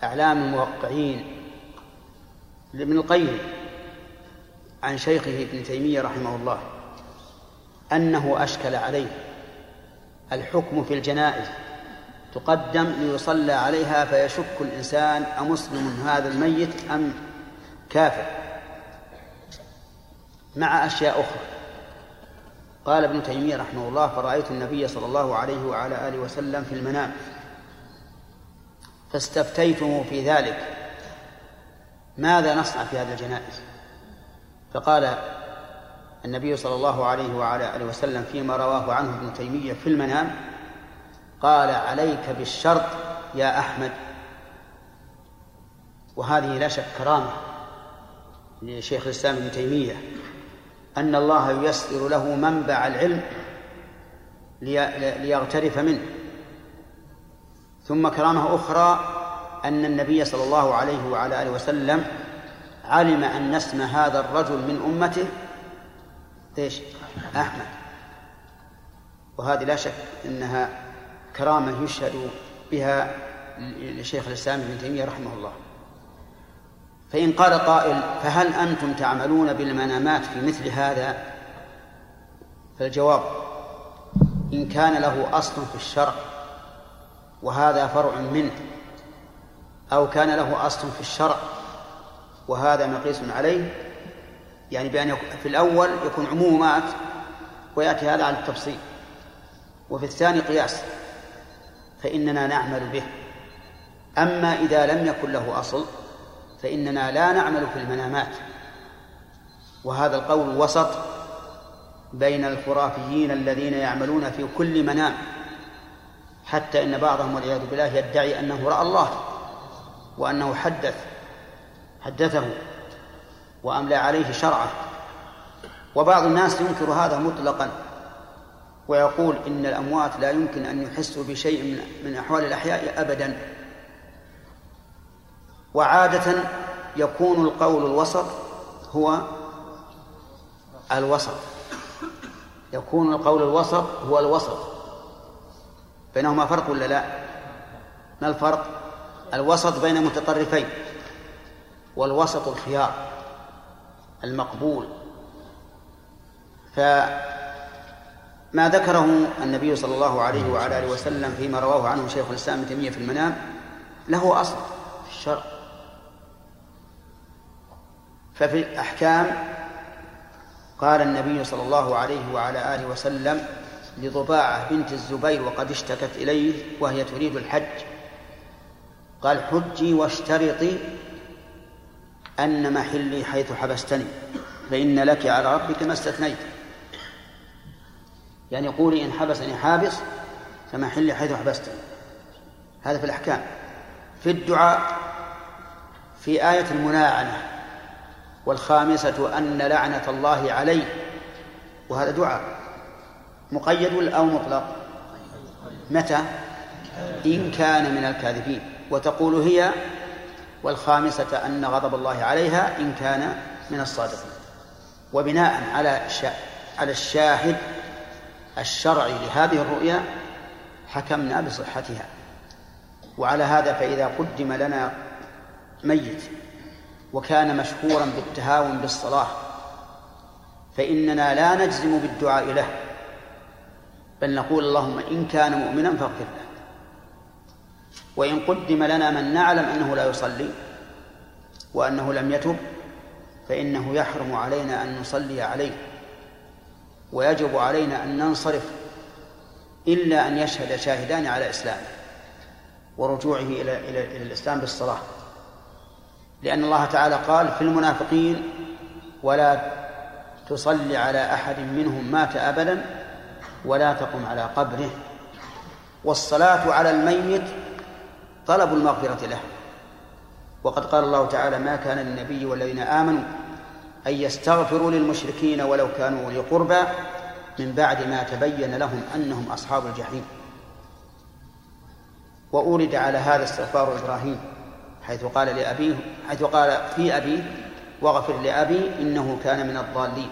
أعلام الموقعين لابن القيم عن شيخه ابن تيمية رحمه الله أنه أشكل عليه الحكم في الجنائز تقدم ليصلى عليها فيشك الإنسان أمسلم هذا الميت أم كافر مع أشياء أخرى قال ابن تيمية رحمه الله فرأيت النبي صلى الله عليه وعلى آله وسلم في المنام فاستفتيته في ذلك ماذا نصنع في هذه الجنائز؟ فقال النبي صلى الله عليه وعلى آله وسلم فيما رواه عنه ابن تيمية في المنام قال عليك بالشرط يا أحمد. وهذه لا شك كرامة لشيخ الإسلام ابن تيمية أن الله ييسر له منبع العلم ليغترف منه. ثم كرامة أخرى أن النبي صلى الله عليه وعلى آله وسلم علم أن اسم هذا الرجل من أمته إيش؟ أحمد. وهذه لا شك أنها كرامة يشهد بها لشيخ الإسلام ابن تيمية رحمه الله. فإن قال قائل فهل أنتم تعملون بالمنامات في مثل هذا؟ فالجواب إن كان له أصل في الشرع وهذا فرع منه. أو كان له أصل في الشرع وهذا مقيس عليه يعني بأن في الأول يكون عمومات ويأتي هذا على التفصيل. وفي الثاني قياس فإننا نعمل به. أما إذا لم يكن له أصل فإننا لا نعمل في المنامات. وهذا القول وسط بين الخرافيين الذين يعملون في كل منام حتى إن بعضهم والعياذ بالله يدعي أنه رأى الله. وأنه حدث حدثه وأملى عليه شرعه. وبعض الناس ينكر هذا مطلقا ويقول إن الأموات لا يمكن أن يحسوا بشيء من, أحوال الأحياء أبدا. وعادة يكون القول الوسط هو الوسط. يكون القول الوسط هو الوسط. بينهما فرق ولا لا؟ ما الفرق؟ الوسط بين متطرفين والوسط الخيار المقبول. فما ذكره النبي صلى الله عليه وعلى آله وسلم فيما رواه عنه شيخ الإسلام ابن تيمية في المنام له أصل في الشرع. ففي الأحكام قال النبي صلى الله عليه وعلى آله وسلم لضباعة بنت الزبير وقد اشتكت إليه وهي تريد الحج. قال حجي واشترطي أن محلي حيث حبستني فإن لك على ربك ما استثنيت. يعني قولي إن حبسني حابس فمحلي حيث حبستني. هذا في الأحكام. في الدعاء في آية المناعنة والخامسة أن لعنة الله عليه وهذا دعاء. مقيد أو مطلق؟ متى؟ إن كان من الكاذبين. وتقول هي والخامسة أن غضب الله عليها إن كان من الصادقين. وبناء على على الشاهد الشرعي لهذه الرؤيا حكمنا بصحتها. وعلى هذا فإذا قدم لنا ميت وكان مشهورا بالتهاون بالصلاة فإننا لا نجزم بالدعاء له بل نقول اللهم إن كان مؤمنا فاغفر له. وإن قدم لنا من نعلم أنه لا يصلي وأنه لم يتب فإنه يحرم علينا أن نصلي عليه ويجب علينا أن ننصرف إلا أن يشهد شاهدان على إسلامه ورجوعه إلى إلى الإسلام بالصلاة. لأن الله تعالى قال في المنافقين ولا تصلي على أحد منهم مات أبدا ولا تقم على قبره. والصلاة على الميت طلبوا المغفرة له. وقد قال الله تعالى ما كان للنبي والذين آمنوا أن يستغفروا للمشركين ولو كانوا أولي قربى من بعد ما تبين لهم أنهم أصحاب الجحيم. وأورد على هذا استغفار إبراهيم حيث قال لأبيه حيث قال في أبيه واغفر لأبي إنه كان من الضالين.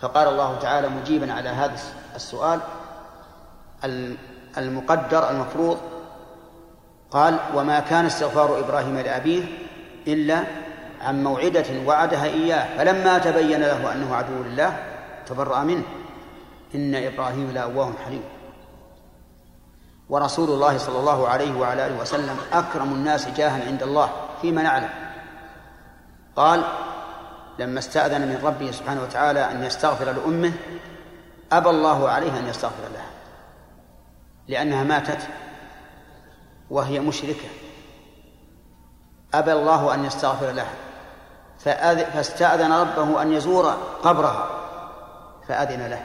فقال الله تعالى مجيبا على هذا السؤال المقدر المفروض قال وما كان استغفار إبراهيم لأبيه إلا عن موعدة وعدها إياه فلما تبين له أنه عدو لله تبرأ منه. إن إبراهيم لأواه حليم. ورسول الله صلى الله عليه وعلى آله وسلم أكرم الناس جاها عند الله فيما نعلم. قال لما استأذن من ربه سبحانه وتعالى أن يستغفر لأمه أبى الله عليه أن يستغفر لها لأنها ماتت وهي مشركة. أبى الله أن يستغفر لها فاستأذن ربه أن يزور قبرها. فأذن له.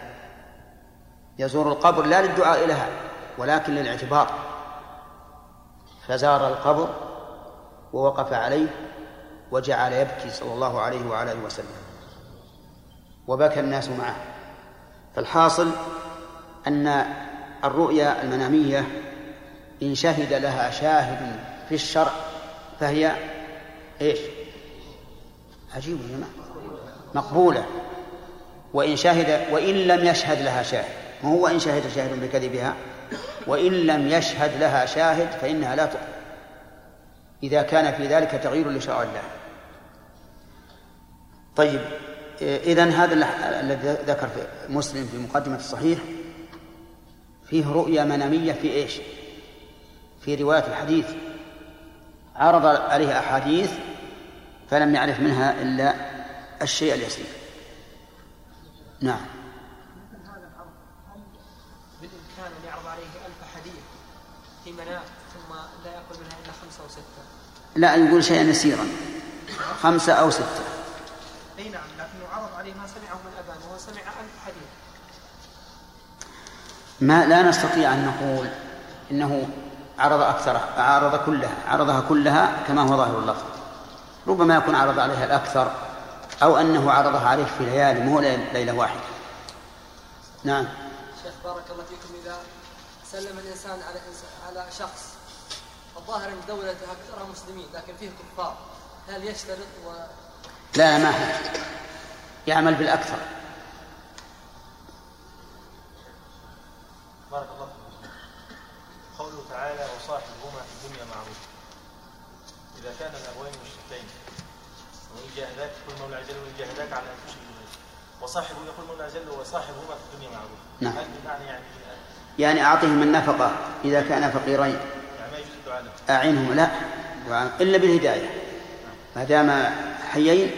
يزور القبر لا للدعاء لها ولكن للاعتبار. فزار القبر ووقف عليه وجعل يبكي صلى الله عليه وعلى آله وسلم. وبكى الناس معه. فالحاصل أن الرؤيا المنامية إن شهد لها شاهد في الشرع فهي إيش؟ عجيب يا جماعة. مقبولة. وإن شهد وإن لم يشهد لها شاهد ما هو إن شهد شاهد بكذبها؟ وإن لم يشهد لها شاهد فإنها لا تقبل إذا كان في ذلك تغيير لشرع الله. طيب إذا هذا الذي ذكر في مسلم في مقدمة الصحيح فيه رؤيا منامية في إيش؟ في رواية الحديث. عرض عليه أحاديث فلم يعرف منها إلا الشيء اليسير. نعم. بالإمكان أن يعرض عليه ألف حديث في منام ثم لا يقبل منها إلا خمسة أو ستة. لا يقول شيئا يسيرا. خمسة أو ستة. أي نعم لكنه عرض عليه ما سمعه من ابان وهو سمع ألف حديث. ما لا نستطيع أن نقول إنه عرض أكثرها عرض كلها عرضها كلها كما هو ظاهر اللفظ. ربما يكون عرض عليها الأكثر أو أنه عرضها عليه في ليالي مو ليلة واحدة. نعم. شيخ بارك الله فيكم. إذا سلم الإنسان على على شخص الظاهر أن دولته أكثرها مسلمين لكن فيه كفار هل يشترط و لا ما يعمل بالأكثر. بارك الله قوله تعالى وصاحبهما في الدنيا معروف. إذا كان الأبوين مشركين وإن جاهداك يقول مولى عز وجل وإن جاهداك على أن تشرك وصاحبه يقول مولى عز وجل وصاحبهما في الدنيا معروف. نعم. هل بمعنى يعني يعني أعطهم النفقة إذا كان فقيرين. يعني أعنهم لا. إلا بالهداية. ما دام حيين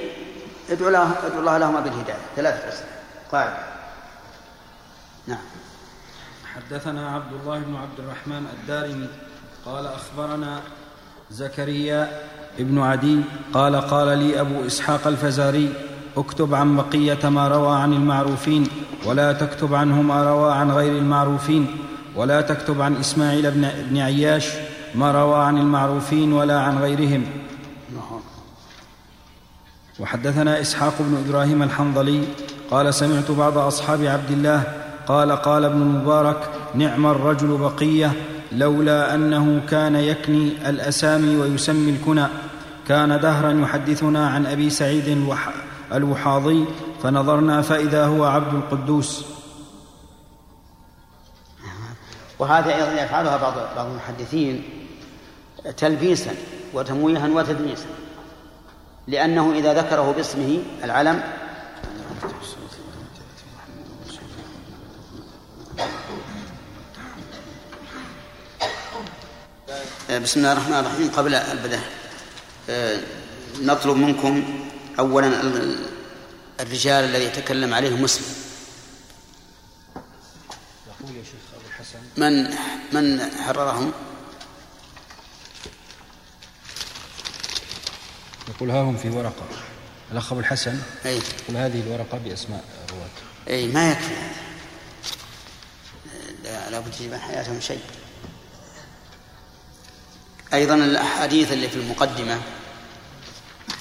ادعو الله ادعو الله لهما بالهداية. ثلاثة أسئلة. قاعدة. نعم. حدثنا عبد الله بن عبد الرحمن الدارمي قال أخبرنا زكريا ابن عدي قال قال لي أبو إسحاق الفزاري اكتب عن بقية ما روى عن المعروفين ولا تكتب عنه ما روى عن غير المعروفين ولا تكتب عن إسماعيل بن بن عياش ما روى عن المعروفين ولا عن غيرهم. وحدثنا إسحاق بن إبراهيم الحنظلي قال سمعت بعض أصحاب عبد الله قال قال ابن المبارك نعم الرجل بقية لولا أنه كان يكني الأسامي ويسمي الكنى. كان دهرا يحدثنا عن أبي سعيد الوح الوحاضي فنظرنا فإذا هو عبد القدوس. وهذا أيضا يفعلها بعض بعض المحدثين تلبيسا وتمويها وتدنيسا لأنه إذا ذكره باسمه العلم بسم الله الرحمن الرحيم قبل البدء آه، نطلب منكم أولا الرجال الذي يتكلم عليه مسلم. يقول يا شيخ أبو الحسن. من من حررهم؟ يقول ها هم في ورقة. الأخ أبو الحسن أي. يقول هذه الورقة بأسماء رواه أي ما يكفي. لا لابد تجيب عن حياتهم شيء. أيضا الأحاديث اللي في المقدمة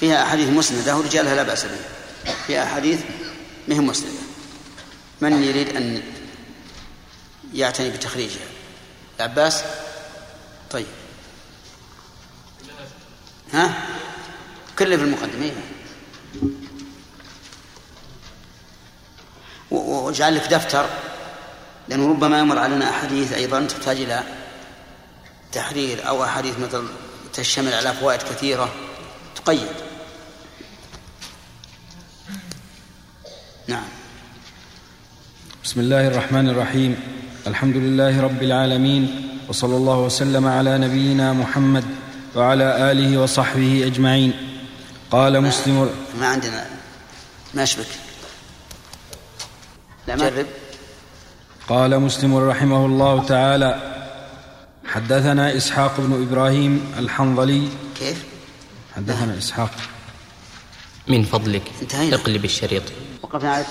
فيها أحاديث مسندة ورجالها لا بأس به فيها أحاديث مهم مسندة. من يريد أن يعتني بتخريجها؟ العباس؟ طيب. ها؟ كله في المقدمة. إيه. واجعل لك دفتر لأنه ربما يمر علينا أحاديث أيضا تحتاج إلى تحرير أو أحاديث مثل تشتمل على فوائد كثيرة تقيد. نعم. بسم الله الرحمن الرحيم. الحمد لله رب العالمين وصلى الله وسلم على نبينا محمد وعلى آله وصحبه أجمعين. قال مسلم ما عندنا؟ ما أشبك؟ لا ما جرب. قال مسلم رحمه الله تعالى حدثنا إسحاق بن إبراهيم الحنظلي. كيف؟ حدثنا إسحاق. من فضلك. انتهينا. اقلب الشريط. وقفنا على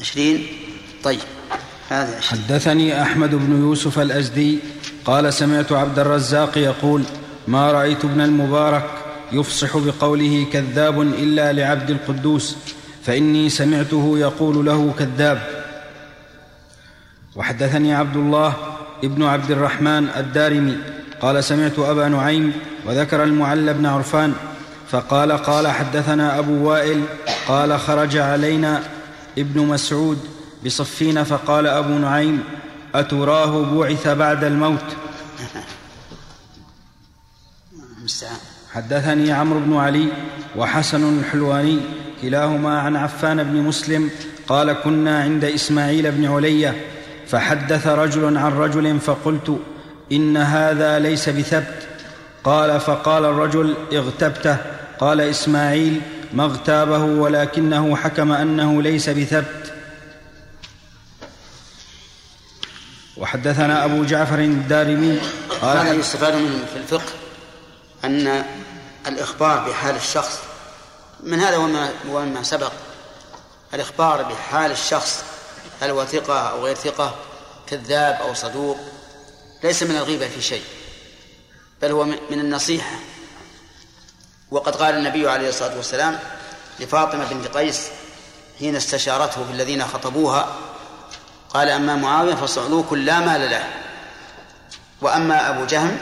عشرين. طيب. هذا عشرين. حدثني أحمد بن يوسف الأزدي. قال سمعت عبد الرزاق يقول ما رأيت ابن المبارك يفصح بقوله كذاب إلا لعبد القدوس فإني سمعته يقول له كذاب. وحدثني عبد الله ابن عبد الرحمن الدارمي قال سمعت أبا نعيم وذكر المعلى بن عرفان فقال قال حدثنا أبو وائل قال خرج علينا ابن مسعود بصفين فقال أبو نعيم أتراه بعث بعد الموت؟ حدثني عمرو بن علي وحسن الحلواني كلاهما عن عفان بن مسلم قال كنا عند إسماعيل بن علية فحدث رجل عن رجل فقلت إن هذا ليس بثبت. قال فقال الرجل اغتبته. قال إسماعيل ما اغتابه ولكنه حكم أنه ليس بثبت. وحدثنا أبو جعفر الدارمي قال هذا يستفاد منه في الفقه أن الإخبار بحال الشخص من هذا وما, وما سبق. الإخبار بحال الشخص هل هو ثقة أو غير ثقة كذاب أو صدوق؟ ليس من الغيبة في شيء بل هو من النصيحة. وقد قال النبي عليه الصلاة والسلام لفاطمة بنت قيس حين استشارته بالذين خطبوها قال أما معاوية فصعلوك لا مال له وأما أبو جهم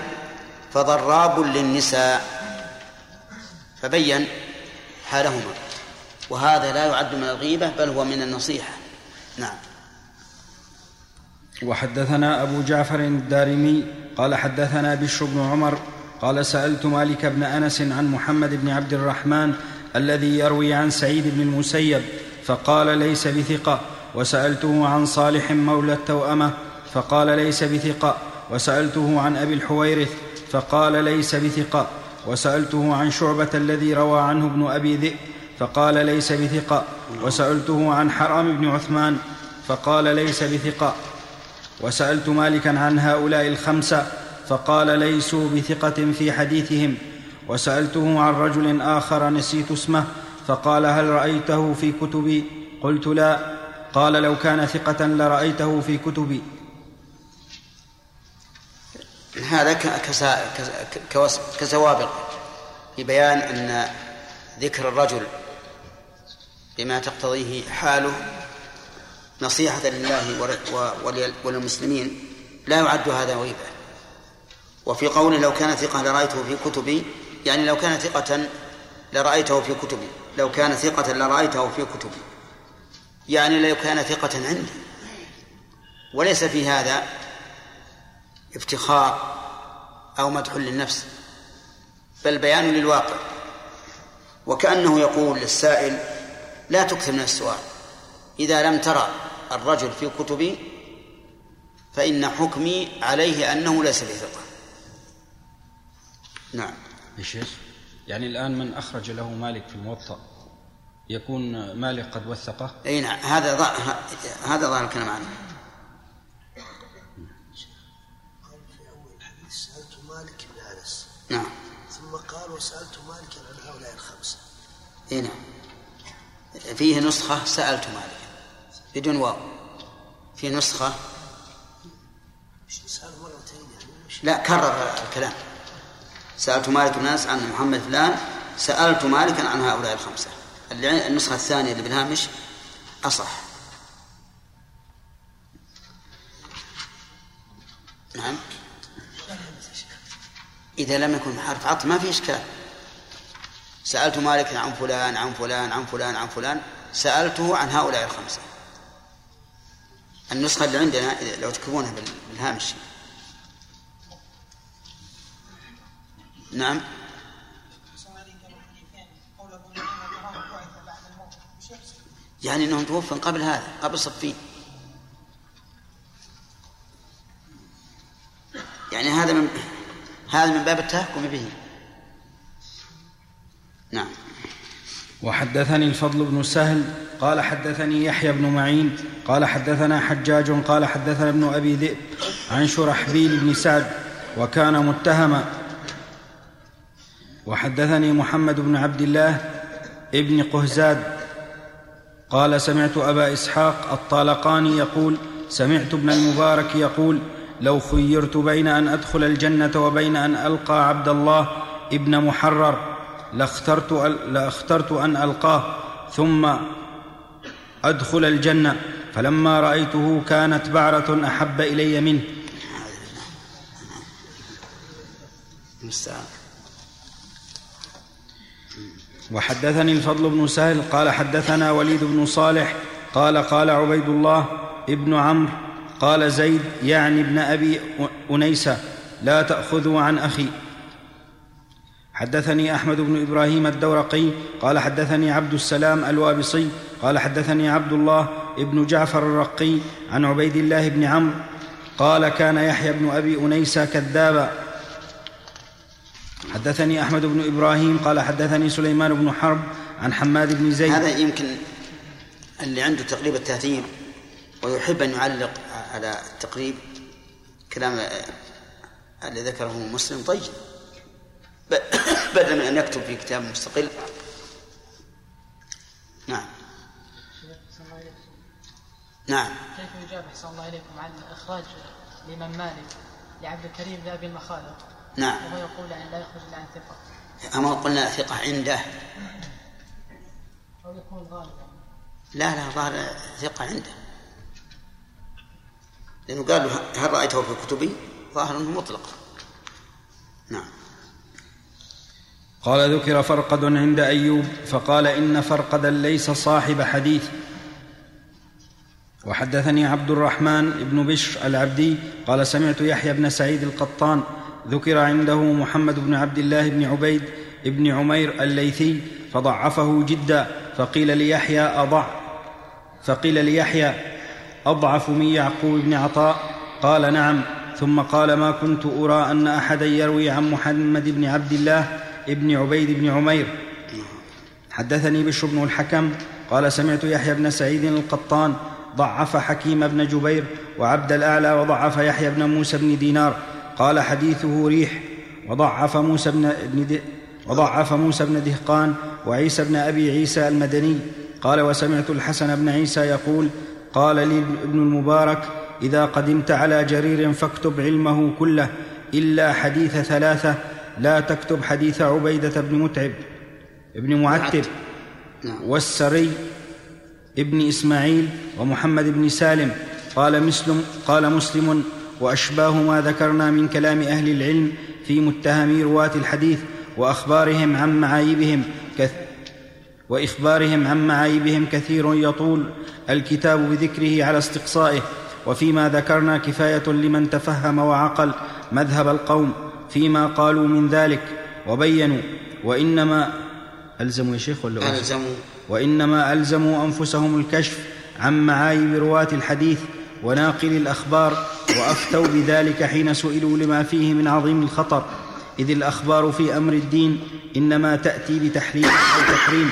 فضراب للنساء. فبين حالهما. وهذا لا يعد من الغيبة بل هو من النصيحة. نعم. وحدثنا أبو جعفر الدارمي قال حدثنا بشر بن عمر قال سألت مالك بن أنس عن محمد بن عبد الرحمن الذي يروي عن سعيد بن المسيب فقال ليس بثقة وسألته عن صالح مولى التوأمة فقال ليس بثقة وسألته عن أبي الحويرث فقال ليس بثقة وسألته عن شعبة الذي روى عنه ابن أبي ذئب فقال ليس بثقة وسألته عن حرام بن عثمان فقال ليس بثقة. وسألت مالكا عن هؤلاء الخمسة فقال ليسوا بثقة في حديثهم. وسألته عن رجل آخر نسيت اسمه فقال هل رأيته في كتبي؟ قلت لا. قال لو كان ثقة لرأيته في كتبي. هذا كسوابق في بيان أن ذكر الرجل بما تقتضيه حاله نصيحة لله وللمسلمين لا يعد هذا غيبة وفي قوله لو كان ثقة لرأيته في كتبي يعني لو كان ثقة لرأيته في كتبي لو كان ثقة لرأيته في كتبي. يعني لو كان ثقة عندي. وليس في هذا افتخار أو مدح للنفس بل بيان للواقع. وكأنه يقول للسائل لا تكثر من السؤال إذا لم ترى الرجل في كتبي فإن حكمي عليه أنه ليس بثقة نعم. يا شيخ يعني الآن من أخرج له مالك في الموطأ يكون مالك قد وثقه؟ أي نعم هذا ضع... هذا ظاهر الكلام عنه. قال في أول الحديث سألت مالك بن أنس. نعم. ثم قال وسألت مالكا عن هؤلاء الخمسة. أي نعم. فيه نسخة سألت مالك. بدون واو. في نسخة. لا كرر الكلام. سألت مالك بن أنس عن محمد فلان. سألت مالكا عن هؤلاء الخمسة. النسخة الثانية اللي بالهامش أصح. نعم. إذا لم يكن حرف عطف ما في إشكال. سألت مالك عن فلان عن فلان عن فلان عن فلان. سألته عن هؤلاء الخمسة. النسخة اللي عندنا لو تكتبونها بال- بالهامش. نعم. يعني إنهم توفوا قبل هذا قبل صفين. يعني هذا من هذا من باب التهكم به. نعم. وحدثني الفضل بن سهل قال حدثني يحيى بن معين قال حدثنا حجاج قال حدثنا ابن أبي ذئب عن شرحبيل بن سعد وكان متهما. وحدثني محمد بن عبد الله ابن قهزاد قال سمعت أبا إسحاق الطالقاني يقول سمعت ابن المبارك يقول لو خيرت بين أن أدخل الجنة وبين أن ألقى عبد الله ابن محرر. لاخترت لاخترت أن ألقاه ثم أدخل الجنة. فلما رأيته كانت بعرة أحب إلي منه. وحدثني الفضل بن سهل قال حدثنا وليد بن صالح قال قال عبيد الله ابن عمرو قال زيد يعني ابن أبي أنيسة لا تأخذوا عن أخي. حدثني أحمد بن إبراهيم الدورقي قال حدثني عبد السلام الوابصي قال حدثني عبد الله ابن جعفر الرقي عن عبيد الله بن عمرو قال كان يحيى بن أبي انيسه كذابا. حدثني أحمد بن إبراهيم قال حدثني سليمان بن حرب عن حماد بن زيد. هذا يمكن اللي عنده تقريب التهذيب ويحب أن يعلق على التقريب كلام اللي ذكره مسلم. طيب. بدل من أن يكتب في كتاب مستقل. نعم. نعم. كيف يجاب أحسن الله إليكم عن إخراج الإمام مالك لعبد الكريم ابي المخالق نعم. وهو يقول أن لا يخرج إلا عن ثقة. أما قلنا ثقة عنده. أو يكون غالبا لا لا ظهر ثقة عنده. لأنه قال هل رأيته في كتبي؟ ظاهر أنه مطلق. نعم. قال ذكر فرقد عند أيوب فقال إن فرقدا ليس صاحب حديث. وحدثني عبد الرحمن بن بشر العبدي قال سمعت يحيى بن سعيد القطان ذكر عنده محمد بن عبد الله بن عبيد بن عمير الليثي فضعفه جدا فقيل ليحيى أضع فقيل ليحيى أضعف من يعقوب بن عطاء. قال نعم ثم قال ما كنت أرى أن أحدا يروي عن محمد بن عبد الله بن عبيد بن عمير. حدثني بشر بن الحكم قال سمعت يحيى بن سعيد القطان ضعف حكيم بن جبير وعبد الأعلى وضعف يحيى بن موسى بن دينار. قال حديثه ريح. وضعف موسى بن. وضعف موسى بن دهقان وعيسى بن أبي عيسى المدني. قال وسمعت الحسن بن عيسى يقول قال لي ابن المبارك إذا قدمت على جرير فاكتب علمه كله إلا حديث ثلاثة لا تكتب حديث عبيدة بن متعب ابن معتب والسري ابن إسماعيل ومحمد بن سالم. قال مسلم قال مسلم وأشباه ما ذكرنا من كلام أهل العلم في متهمي رواة الحديث وأخبارهم عن معايبهم كث وإخبارهم عن معايبهم كثير يطول الكتاب بذكره على استقصائه. وفيما ذكرنا كفاية لمن تفهم وعقل مذهب القوم. فيما قالوا من ذلك وبينوا وإنما ألزموا يا شيخ ولا ألزموا. وإنما ألزموا أنفسهم الكشف عن معايب رواة الحديث وناقل الأخبار وأفتوا بذلك حين سئلوا لما فيه من عظيم الخطر إذ الأخبار في أمر الدين إنما تأتي بتحريم أو تحريم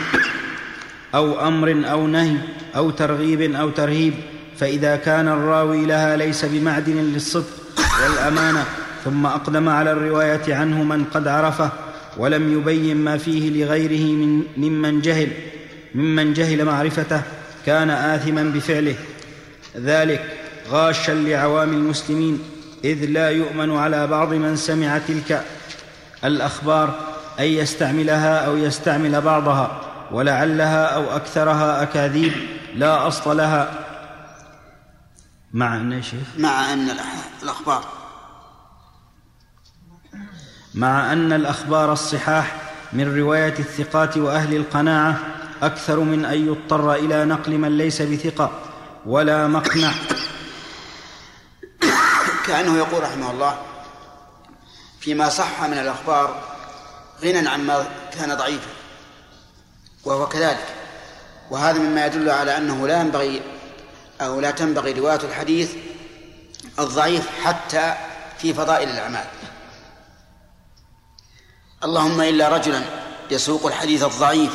أو أمر أو نهي أو ترغيب أو ترهيب فإذا كان الراوي لها ليس بمعدن للصدق والأمانة ثم أقدم على الرواية عنه من قد عرفه ولم يبين ما فيه لغيره من ممن جهل ممن جهل معرفته كان آثما بفعله. ذلك غاشا لعوام المسلمين إذ لا يؤمن على بعض من سمع تلك الأخبار أن يستعملها أو يستعمل بعضها ولعلها أو أكثرها أكاذيب لا أصل لها. مع شيخ؟ مع أن الأخبار مع أن الأخبار الصحاح من رواية الثقات وأهل القناعة أكثر من أن يضطر إلى نقل من ليس بثقة ولا مقنع. كأنه يقول رحمه الله فيما صح من الأخبار غنى عما كان ضعيفا وهو كذلك. وهذا مما يدل على أنه لا ينبغي أو لا تنبغي رواية الحديث الضعيف حتى في فضائل الأعمال. اللهم إلا رجلا يسوق الحديث الضعيف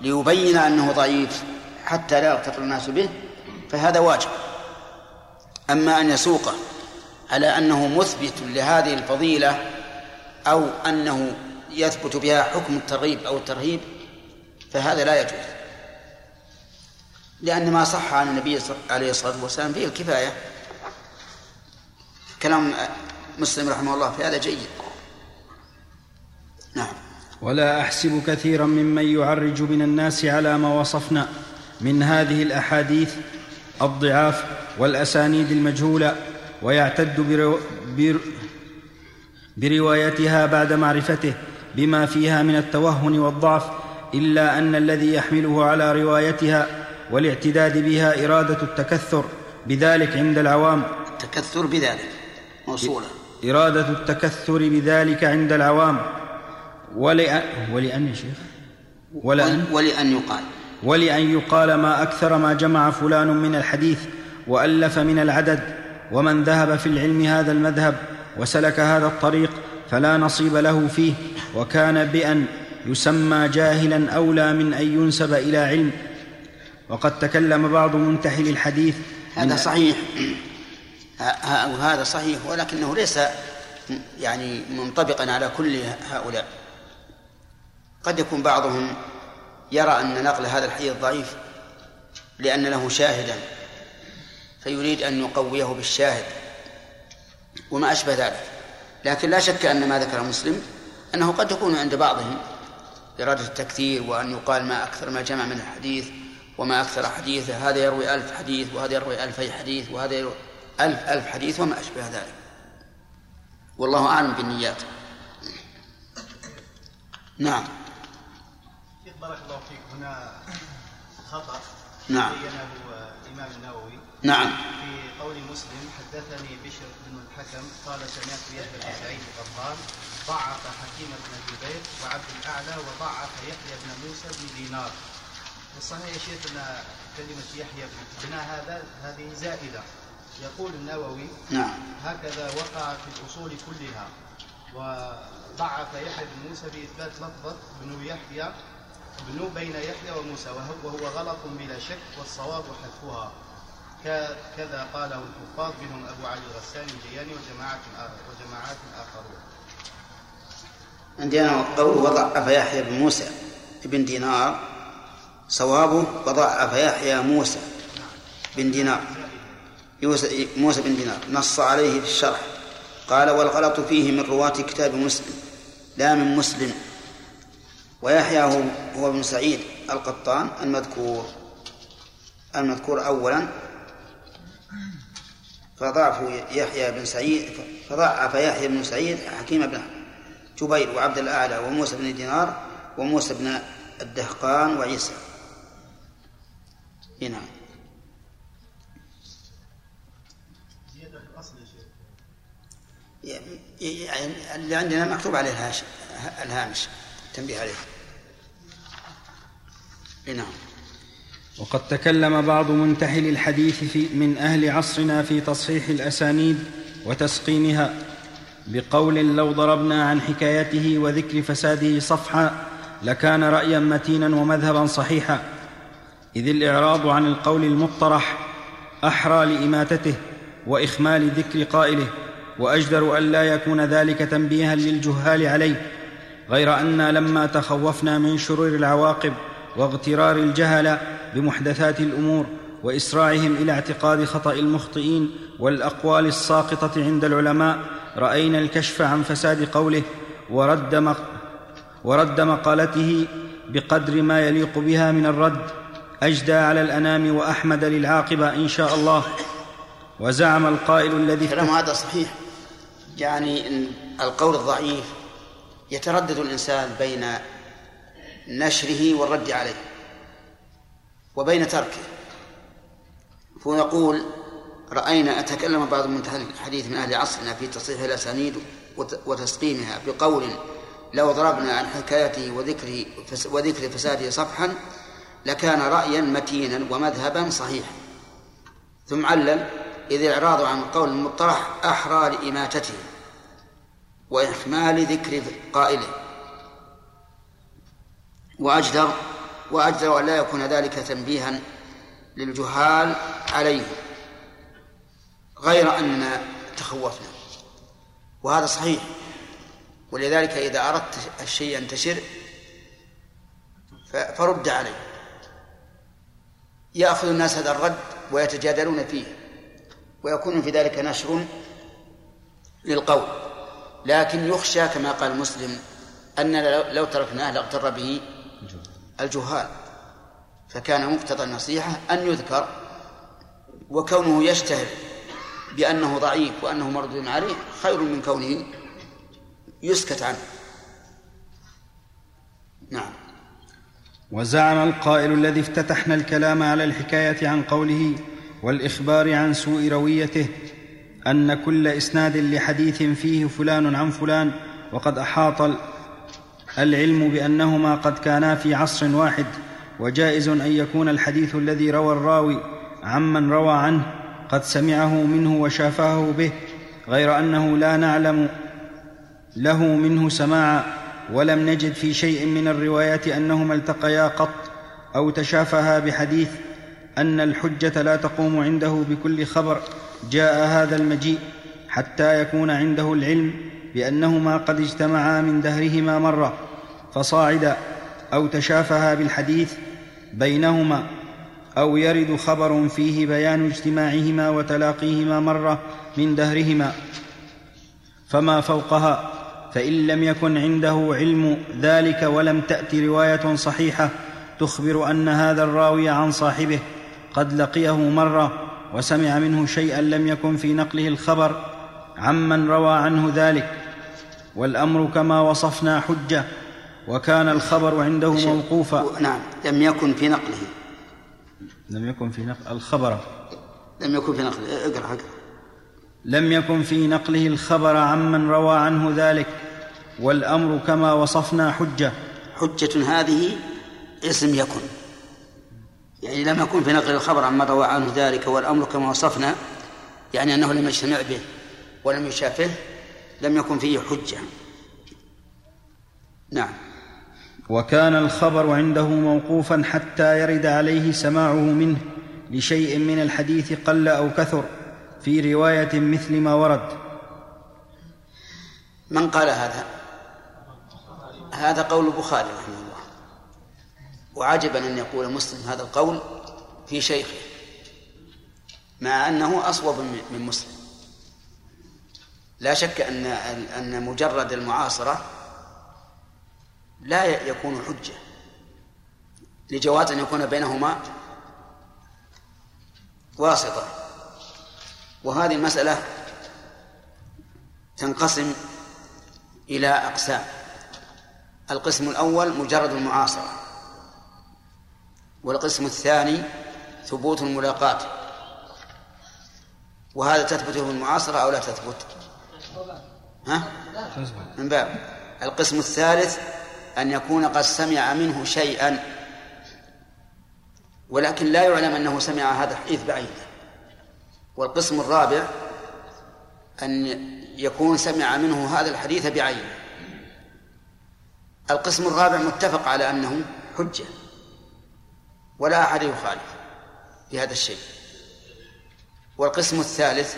ليبين أنه ضعيف حتى لا يغتر الناس به فهذا واجب. أما أن يسوقه على أنه مثبت لهذه الفضيلة أو أنه يثبت بها حكم الترغيب أو الترهيب فهذا لا يجوز. لأن ما صح عن النبي عليه الصلاة والسلام فيه الكفاية. كلام مسلم رحمه الله في هذا جيد. نعم. ولا أحسب كثيرا ممن يعرج من الناس على ما وصفنا من هذه الأحاديث الضعاف والأسانيد المجهولة ويعتد برو بر بروايتها بعد معرفته بما فيها من التوهن والضعف إلا أن الذي يحمله على روايتها والاعتداد بها إرادة التكثر بذلك عند العوام. التكثر بذلك موصولة. إرادة التكثر بذلك عند العوام. ولأن, ولأن يا شيخ. ولأن ولأن يقال. ولأن يقال ما أكثر ما جمع فلان من الحديث وألف من العدد ومن ذهب في العلم هذا المذهب وسلك هذا الطريق فلا نصيب له فيه وكان بأن يسمى جاهلا أولى من أن ينسب إلى علم. وقد تكلم بعض منتحل الحديث هذا من- صحيح. هذا صحيح ولكنه ليس يعني منطبقا على كل هؤلاء. قد يكون بعضهم يرى أن نقل هذا الحديث ضعيف لأن له شاهدا فيريد أن يقويه بالشاهد وما أشبه ذلك. لكن لا شك أن ما ذكر مسلم أنه قد يكون عند بعضهم إرادة التكثير وأن يقال ما أكثر ما جمع من الحديث وما أكثر حديثه هذا يروي ألف حديث وهذا يروي ألفي حديث وهذا يروي ألف ألف حديث وما أشبه ذلك. والله أعلم بالنيات. نعم. بارك الله فيك هنا خطأ نعم. بينه الإمام النووي نعم. في قول مسلم حدثني بشر بن الحكم قال سمعت يحيى بن سعيد القطان ضعف حكيم بن جبير وعبد الأعلى وضعف يحيى بن موسى بن دينار الصحيح يا شيخ أن كلمة يحيى بن هذا هذه زائدة يقول النووي نعم. هكذا وقع في الأصول كلها وضعف يحيى بن موسى بإثبات لفظة بن يحيى بن بين يحيى وموسى وهو غلط بلا شك والصواب حذفها. كذا قاله الحفاظ منهم أبو علي الغساني الجياني وجماعة آ- وجماعات آخرون. عندنا قول وضعف يحيى بن موسى بن دينار صوابه وضعف يحيى موسى بن دينار. موسى بن دينار. نص عليه في الشرح. قال والغلط فيه من رواة كتاب مسلم لا من مسلم. ويحيى هو ابن سعيد القطان المذكور. المذكور أولا. فضعف يحيى بن سعيد فضعف يحيى بن سعيد حكيم بن جبير وعبد الأعلى وموسى بن دينار وموسى بن الدهقان وعيسى. إي نعم. زيادة في الأصل يا شيخ يعني اللي عندنا مكتوب عليه الهامش تنبيه عليه. نعم. وقد تكلم بعض منتحل الحديث في من أهل عصرنا في تصحيح الأسانيد وتسقيمها بقول لو ضربنا عن حكايته وذكر فساده صفحا لكان رأيا متينا ومذهبا صحيحا إذ الإعراض عن القول المقترح أحرى لإماتته وإخمال ذكر قائله وأجدر الا يكون ذلك تنبيها للجهال عليه غير أنا لما تخوفنا من شرور العواقب واغترار الجهل بمحدثات الأمور واسراعهم إلى اعتقاد خطأ المخطئين والأقوال الساقطة عند العلماء رأينا الكشف عن فساد قوله ورد, مق ورد مقالته بقدر ما يليق بها من الرد أجدى على الأنام وأحمد للعاقبة إن شاء الله. وزعم القائل الذي كلام هذا صحيح يعني إن القول الضعيف يتردد الإنسان بين نشره والرد عليه وبين تركه. فنقول رأينا أتكلم بعض منتهى الحديث من أهل عصرنا في تصحيح الأسانيد وتسقيمها بقول لو ضربنا عن حكايته وذكره وذكر فساده صفحا لكان رأيا متينا ومذهبا صحيحا. ثم علل إذ الإعراض عن القول المطرح أحرى لإماتته وإحمال ذكر قائله. وأجدر وأجدر أن لا يكون ذلك تنبيها للجهال عليه غير أن تخوفنا. وهذا صحيح. ولذلك إذا أردت الشيء ينتشر فرد عليه. يأخذ الناس هذا الرد ويتجادلون فيه ويكون في ذلك نشر للقول لكن يخشى كما قال مسلم أن لو تركناه لاغتر به الجهال فكان مقتضى النصيحة أن يذكر وكونه يشتهر بأنه ضعيف وأنه مردود عليه خير من كونه يسكت عنه. نعم. وزعم القائل الذي افتتحنا الكلام على الحكاية عن قوله والإخبار عن سوء رويته أن كل إسناد لحديث فيه فلان عن فلان وقد أحاط العلم بأنهما قد كانا في عصر واحد وجائز أن يكون الحديث الذي روى الراوي عمن روى عنه قد سمعه منه وشافاه به غير أنه لا نعلم له منه سماعا ولم نجد في شيء من الروايات أنهما التقيا قط أو تشافها بحديث أن الحجة لا تقوم عنده بكل خبر جاء هذا المجيء حتى يكون عنده العلم بأنهما قد اجتمعا من دهرهما مرة فصاعدا أو تشافها بالحديث بينهما أو يرد خبر فيه بيان اجتماعهما وتلاقيهما مرة من دهرهما. فما فوقها فإن لم يكن عنده علم ذلك ولم تأت رواية صحيحة تخبر أن هذا الراوي عن صاحبه قد لقيه مرة وسمع منه شيئا لم يكن في نقله الخبر عمن روى عنه ذلك. والأمر كما وصفنا حجة وكان الخبر عنده موقوفا. نعم لم يكن في نقله. لم يكن في نقل الخبر. لم يكن في نقله اقرأ اقرأ. لم يكن في نقله الخبر عمن روى عنه ذلك والأمر كما وصفنا حجة. حجة هذه اسم يكن. يعني لم يكن في نقل الخبر عما روى عنه ذلك والأمر كما وصفنا يعني أنه لم يجتمع به ولم يشافه. لم يكن فيه حجة. نعم. وكان الخبر عنده موقوفا حتى يرد عليه سماعه منه لشيء من الحديث قل أو كثر في رواية مثل ما ورد. من قال هذا؟ هذا قول البخاري رحمه الله. وعجبا أن يقول مسلم هذا القول في شيخه مع أنه أصوب من مسلم. لا شك أن أن مجرد المعاصرة لا يكون حجة لجواز أن يكون بينهما واسطة. وهذه المسألة تنقسم إلى أقسام. القسم الأول مجرد المعاصرة والقسم الثاني ثبوت الملاقاة. وهذا تثبت في المعاصرة أو لا تثبت؟ ها؟ من باب. القسم الثالث أن يكون قد سمع منه شيئا ولكن لا يعلم أنه سمع هذا الحديث بعينه. والقسم الرابع أن يكون سمع منه هذا الحديث بعينه. القسم الرابع متفق على أنه حجة ولا أحد يخالف في هذا الشيء. والقسم الثالث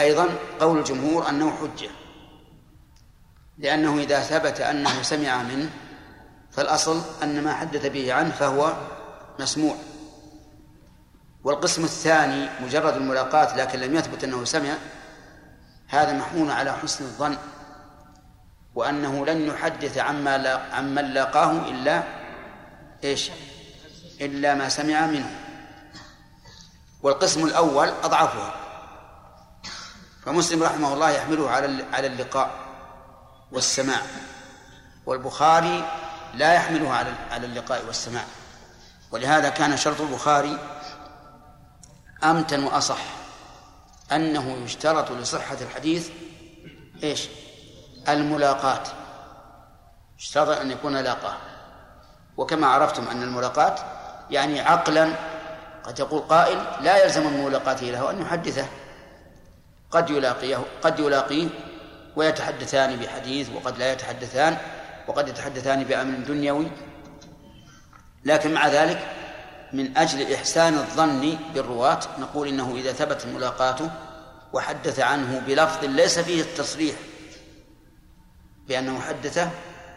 أيضا قول الجمهور أنه حجة لأنه إذا ثبت أنه سمع منه فالأصل أن ما حدث به عنه فهو مسموع. والقسم الثاني مجرد الملاقاة لكن لم يثبت أنه سمع هذا محمول على حسن الظن وأنه لن يحدث عما لا عمن لاقاه إلا إيش؟ إلا ما سمع منه. والقسم الأول أضعفها. فمسلم رحمه الله يحمله على على اللقاء والسماع. والبخاري لا يحمله على على اللقاء والسماع. ولهذا كان شرط البخاري أمتن وأصح أنه يشترط لصحة الحديث إيش؟ الملاقاة. اشترط أن يكون لاقاه. وكما عرفتم أن الملاقاة يعني عقلا قد يقول قائل لا يلزم من ملاقاته له أن يحدثه. قد يلاقيه قد يلاقيه ويتحدثان بحديث وقد لا يتحدثان وقد يتحدثان بأمر دنيوي. لكن مع ذلك من أجل إحسان الظن بالرواة نقول إنه إذا ثبت ملاقاته وحدث عنه بلفظ ليس فيه التصريح بأنه حدثه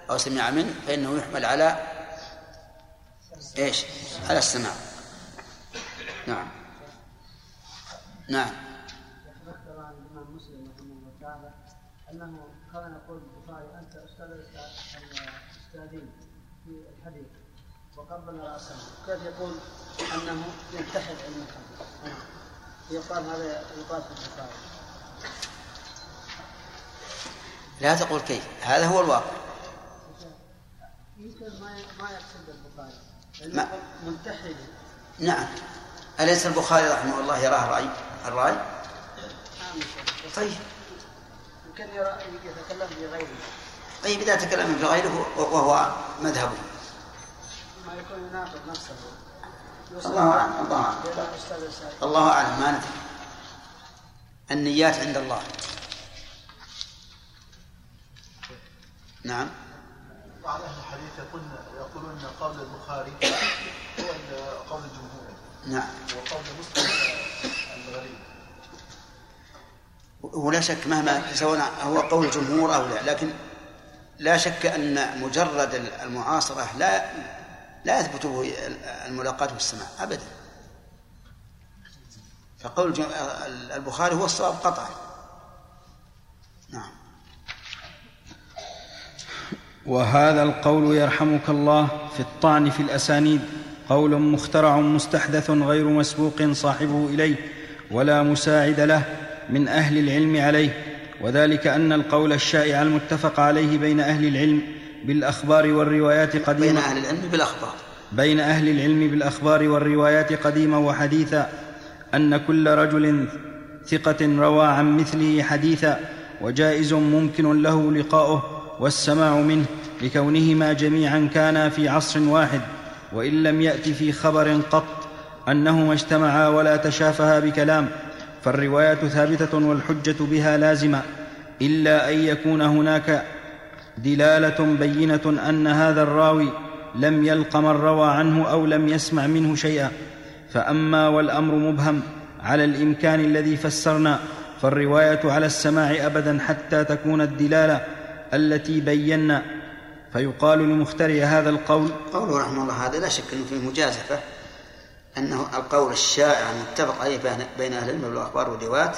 أو سمع منه فإنه يحمل على إيش؟ على السماع. نعم. نعم ذكر عن الإمام مسلم رحمه الله تعالى أنه كان يقول البخاري أنت أستاذ الأستاذين في الحديث وقبل رأسه. كيف يقول أنه ينتحل علم الحديث يقال هذا يقال في البخاري. لا تقول كيف. هذا هو الواقع. يمكن ما ما يقصد البخاري. ما- منتحل نعم. أليس البخاري رحمه الله يراه رأي؟ الرأي؟ طيب. يمكن يرى يتكلم بغيره. طيب إذا تكلم في غيره وهو مذهبه. ما يكون يناقض نفسه. الله أعلم الله أعلم. الله أعلم ما ندري. النيات عند الله. نعم. بعض أهل الحديث يقولون يقولون أن قول البخاري هو ال- قول الجمهور. نعم. وقول مسلم ولا شك مهما سواء هو قول الجمهور أو لا لكن لا شك أن مجرد المعاصرة لا لا يثبت الملاقاة والسماع أبدا. فقول البخاري هو الصواب قطعا. نعم. وهذا القول يرحمك الله في الطعن في الأسانيد. قول مخترع مستحدث غير مسبوق صاحبه إليه ولا مساعد له من أهل العلم عليه وذلك أن القول الشائع المتفق عليه بين أهل العلم بالأخبار والروايات قديما بين أهل العلم بالأخبار. بين أهل العلم بالأخبار والروايات قديما وحديثا أن كل رجل ثقة روى عن مثله حديثا وجائز ممكن له لقاؤه والسماع منه لكونهما جميعا كانا في عصر واحد وإن لم يات في خبر قط أنهما اجتمعا ولا تشافها بكلام. فالرواية ثابتة والحجة بها لازمة إلا أن يكون هناك دلالة بينة أن هذا الراوي لم يلق من روى عنه أو لم يسمع منه شيئا. فأما والأمر مبهم على الإمكان الذي فسرنا فالرواية على السماع ابدا حتى تكون الدلالة التي بينا. فيقال لمخترع هذا القول قوله رحمه الله هذا لا شك أنه فيه مجازفة. أنه القول الشائع المتفق عليه بين- أهل العلم بالأخبار والروايات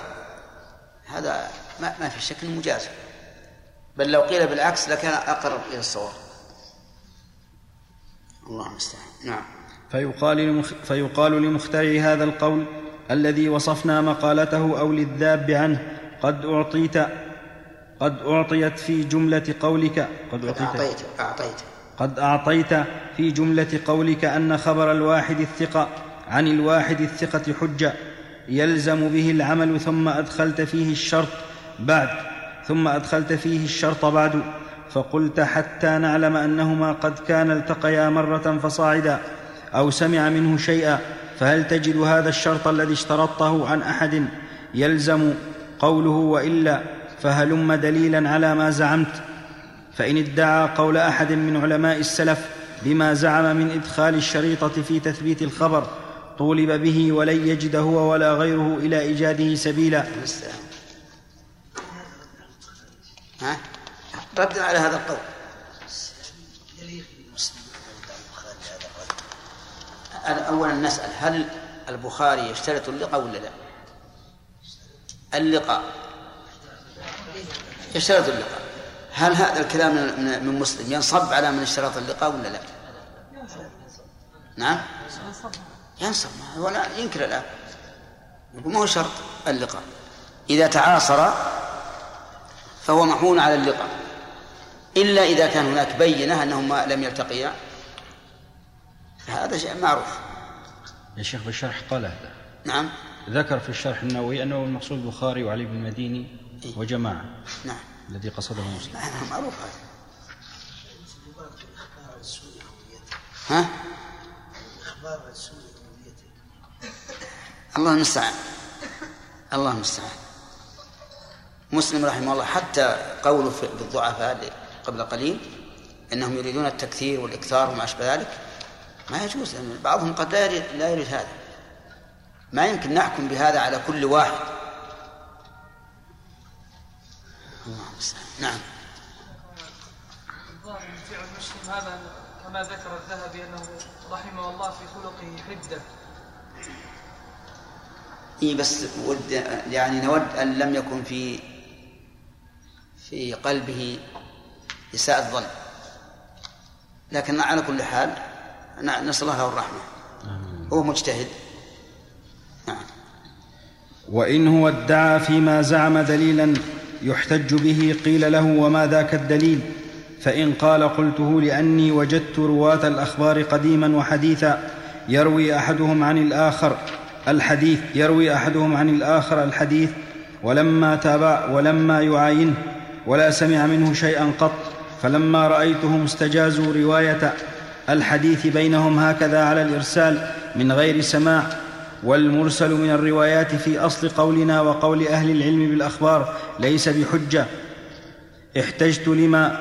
هذا ما, ما في شك مجازفة بل لو قيل بالعكس لكان أقرب إلى الصواب. الله المستعان. نعم. فيقال, لمخ فيقال لمخترع هذا القول الذي وصفنا مقالته أو للذاب عنه قد اعطيت قد أعطيت في جملة قولك قد أعطيت أعطيت. قد أعطيت في جملة قولك أن خبر الواحد الثقة. عن الواحد الثقة حجة يلزم به العمل ثم أدخلت فيه الشرط بعد ثم أدخلت فيه الشرط بعد فقلت حتى نعلم أنهما قد كان التقيا مرة فصاعدا أو سمع منه شيئا فهل تجد هذا الشرط الذي اشترطته عن أحد؟ يلزم قوله وإلا فهلم دليلا على ما زعمت فإن ادعى قول أحد من علماء السلف بما زعم من إدخال الشريطة في تثبيت الخبر طولب به ولن يجد هو ولا غيره إلى إيجاده سبيلا. ها؟ رد على هذا القول. أولا نسأل هل البخاري يشترط اللقاء ولا لا؟ اللقاء. يشترط اللقاء. هل هذا الكلام من مسلم؟ ينصب على من اشترط اللقاء ولا لا؟ نعم؟ ينصب هو لا ينكر الآن. يقول ما هو شرط؟ اللقاء. إذا تعاصر فهو محمول على اللقاء. إلا إذا كان هناك بينة أنهما لم يلتقيا. هذا شيء معروف. يا شيخ بالشرح قال هذا. نعم. ذكر في الشرح النووي أنه المقصود البخاري وعلي بن المديني إيه؟ وجماعة. نعم. الذي قصده مسلم. معروف هذا. ها؟ إخبار عن سوء رؤيته الله المستعان. الله المستعان. مسلم رحمه الله حتى قوله في بالضعفاء قبل قليل إنهم يريدون التكثير والإكثار وما أشبه ذلك ما يجوز لأن بعضهم قد لا يريد لا يريد هذا. ما يمكن نحكم بهذا على كل واحد. الله المستعان. نعم. هذا كما ذكر الذهبي أنه رحمه الله في خلقه حدة. اي بس ود يعني نود أن لم يكن في في قلبه إساءة الظن. لكن على كل حال نسأل الله له الرحمة. هو مجتهد. نعم. وإن هو ادعى فيما زعم دليلا يحتج به قيل له وما ذاك الدليل؟ فإن قال قلته لأني وجدت رواة الأخبار قديما وحديثا يروي أحدهم عن الآخر. الحديث يروي أحدهم عن الآخر الحديث ولما تابع ولما يعاينه ولا سمع منه شيئا قط فلما رأيتهم استجازوا رواية الحديث بينهم هكذا على الإرسال من غير سماع والمرسل من الروايات في أصل قولنا وقول أهل العلم بالأخبار ليس بحجة. احتجت لما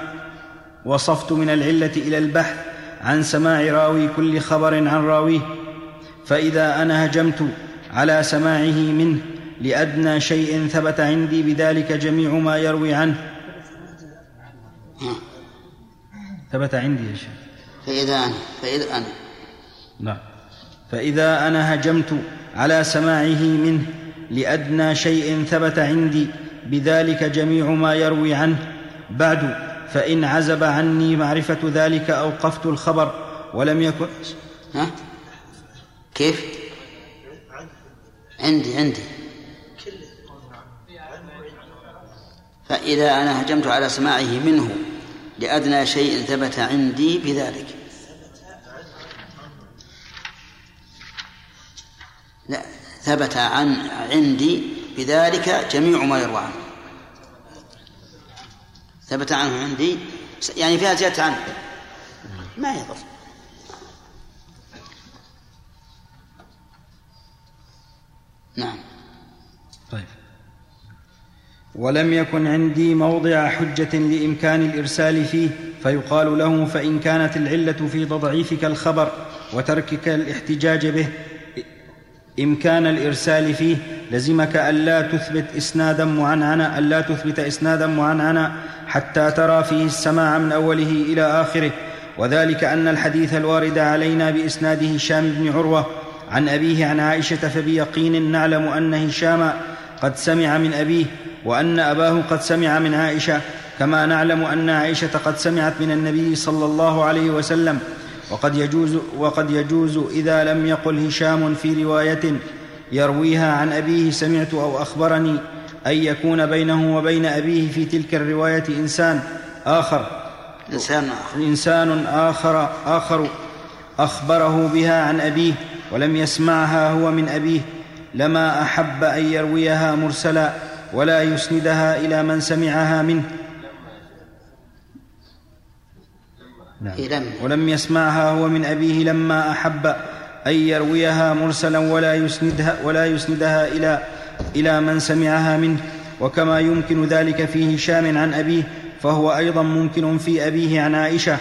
وصفت من العلة إلى البحث عن سماع راوي كل خبر عن راويه. فإذا أنا هجمت على سماعه منه لأدنى شيء ثبت عندي بذلك جميع ما يروي عنه. ثبت عندي يا شيخ. فإذا أنا فإذا أنا. نعم. فإذا أنا هجمت على سماعه منه لأدنى شيء ثبت عندي بذلك جميع ما يروي عنه. بعد فإن عزب عني معرفة ذلك أوقفت الخبر ولم يكن ها؟ كيف؟ عندي عندي. فإذا أنا هجمت على سماعه منه لأدنى شيء ثبت عندي بذلك. لا ثبت عن عندي بذلك جميع ما يروى عنه. ثبت عنه عندي يعني فيها زيادة عنه. ما يضر. نعم. طيب. ولم يكن عندي موضع حجة لإمكان الإرسال فيه فيقال له فإن كانت العلة في تضعيفك الخبر وتركك الاحتجاج به إمكان الإرسال فيه. لزمك ألا تثبت إسنادا معنعنا ألا تثبت إسنادا معنعنا حتى ترى فيه السماع من أوله إلى آخره. وذلك أن الحديث الوارد علينا باسناد هشام بن عروة عن أبيه عن عائشة فبيقين نعلم أن هشام قد سمع من أبيه وأن أباه قد سمع من عائشة كما نعلم أن عائشة قد سمعت من النبي صلى الله عليه وسلم. وقد يجوز وقد يجوز إذا لم يقل هشام في رواية يرويها عن أبيه سمعت أو أخبرني أن يكون بينه وبين أبيه في تلك الرواية إنسان آخر. إنسان آخر. إنسان آخر آخر أخبره بها عن أبيه. ولم يسمعها هو من أبيه لما أحب أن يرويها مرسلا ولا يسندها إلى من سمعها منه. نعم. لم ولم يسمعها هو من أبيه لما أحب أن يرويها مرسلا ولا يسندها ولا يسندها إلى إلى من سمعها منه. وكما يمكن ذلك في هشام عن أبيه فهو أيضا ممكن في أبيه عن عائشة.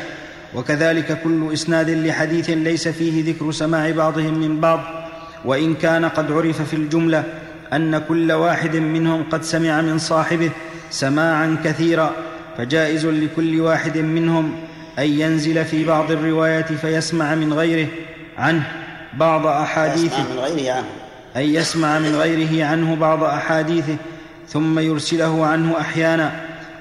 وكذلك كل إسناد لحديث ليس فيه ذكر سماع بعضهم من بعض وإن كان قد عرف في الجملة أن كل واحد منهم قد سمع من صاحبه سماعا كثيرا فجائز لكل واحد منهم أن ينزل في بعض الروايات فيسمع من غيره عنه بعض أحاديثه. يسمع من غيره عنه. أن يسمع من غيره عنه بعض أحاديثه ثم يرسله عنه أحيانا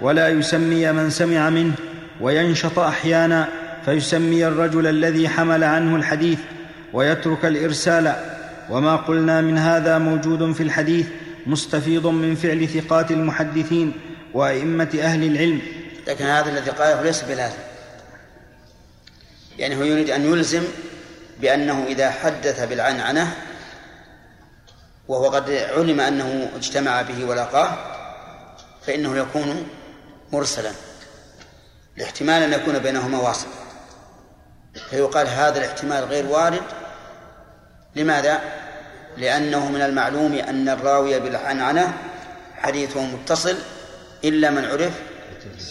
ولا يسمي من سمع منه وينشط أحيانا. فيسمي الرجل الذي حمل عنه الحديث ويترك الإرسال. وما قلنا من هذا موجود في الحديث مستفيض من فعل ثقات المحدثين وأئمة أهل العلم. لكن هذا الذي قاله ليس بلازم. يعني هو يريد أن يلزم بأنه إذا حدث بالعنعنة وهو قد علم أنه اجتمع به ولقاه فإنه يكون مرسلا. لاحتمال أن يكون بينهما واصل فيقال هذا الاحتمال غير وارد. لماذا؟ لأنه من المعلوم أن الراوي بالعنعنة حديثه متصل إلا من عرف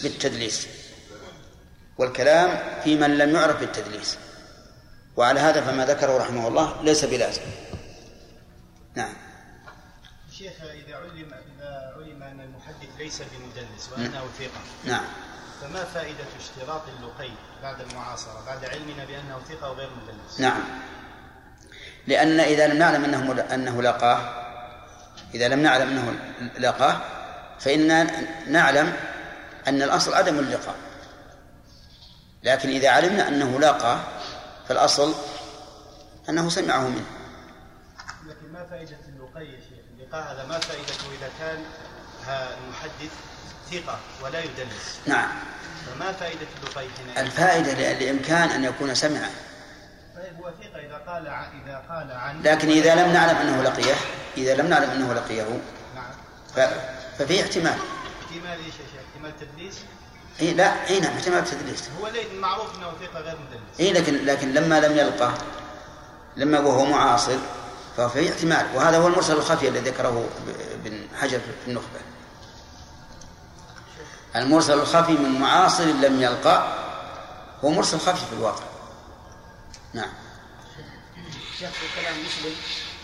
بالتدليس. والكلام في من لم يعرف بالتدليس. وعلى هذا فما ذكره رحمه الله ليس بلازم. نعم. شيخ إذا علم إذا علم أن المحدث ليس بمدلس وأنه ثقة نعم. فما فائدة اشتراط اللقي بعد المعاصرة بعد علمنا بأنه ثقة وغير مدلس نعم. لأن إذا لم نعلم أنه أنه لقاه إذا لم نعلم أنه لقاه فإننا نعلم أن الأصل عدم اللقاء. لكن إذا علمنا أنه لاقاه فالأصل أنه سمعه منه. لكن ما فائدة اللقي يا شيخ؟ اللقاء هذا ما فائدته إذا كان المحدث ثقة ولا يدلس. نعم. فما فائدة اللقي حينئذ؟ الفائدة لإمكان أن يكون سمعا. طيب هو ثقة إذا قال إذا قال عن لكن إذا لم نعلم أنه لقيه إذا لم نعلم أنه لقيه نعم. ف- ففي احتمال. احتمال إيش يا شيخ؟ احتمال تدليس؟ إيه لا إي نعم احتمال تدليس. هو ليه معروف إنه ثقة غير مدلس. إي لكن لكن لما لم يلقه لما وهو معاصر ففي احتمال. وهذا هو المرسل الخفي الذي ذكره ابن حجر في النخبة. المرسل الخفي من معاصر لم يلقى هو مرسل خفي في الواقع. نعم. شيخ في كلام مسلم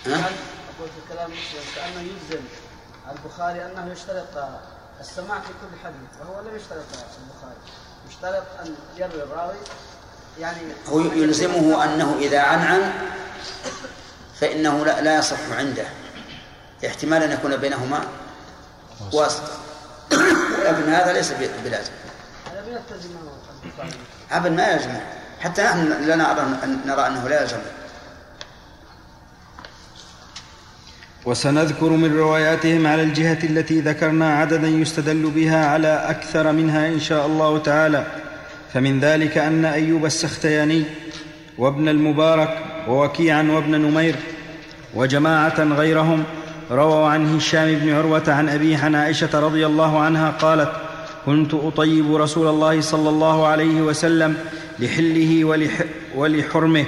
أقول في كلام مسلم كأنه يلزم البخاري أنه يشترط السماع في كل حديث وهو لم يشترط البخاري. يشترط أن يروي الراوي يعني هو يلزمه أنه إذا عنعن فإنه لا, لا يصح عنده. احتمال أن يكون بينهما واسطة. لكن هذا ليس بلازم. أبدا ما يلزمه حتى نحن لنا أن نرى أنه لا يلزمه وسنذكر من رواياتهم على الجهة التي ذكرنا عددا يستدل بها على أكثر منها إن شاء الله تعالى. فمن ذلك أن أيوب السختياني وابن المبارك ووكيعا وابن نمير وجماعة غيرهم رووا عن هشام بن عروة عن ابيه عن عائشه رضي الله عنها قالت كنت أطيب رسول الله صلى الله عليه وسلم لحله ولح ولحرمه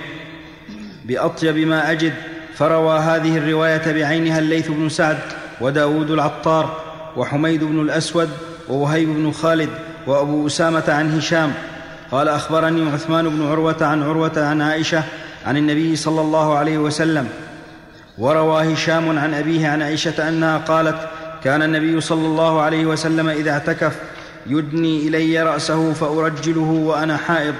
بأطيب ما أجد. فروى هذه الرواية بعينها الليث بن سعد وداود العطار وحميد بن الأسود ووهيب بن خالد وأبو أسامة عن هشام. قال أخبرني عثمان بن عروة عن عروة عن عائشة عن النبي صلى الله عليه وسلم وروى هشام عن أبيه عن عائشة أنها قالت كان النبي صلى الله عليه وسلم إذا اعتكف يدني إلي رأسه فأرجله وأنا حائض.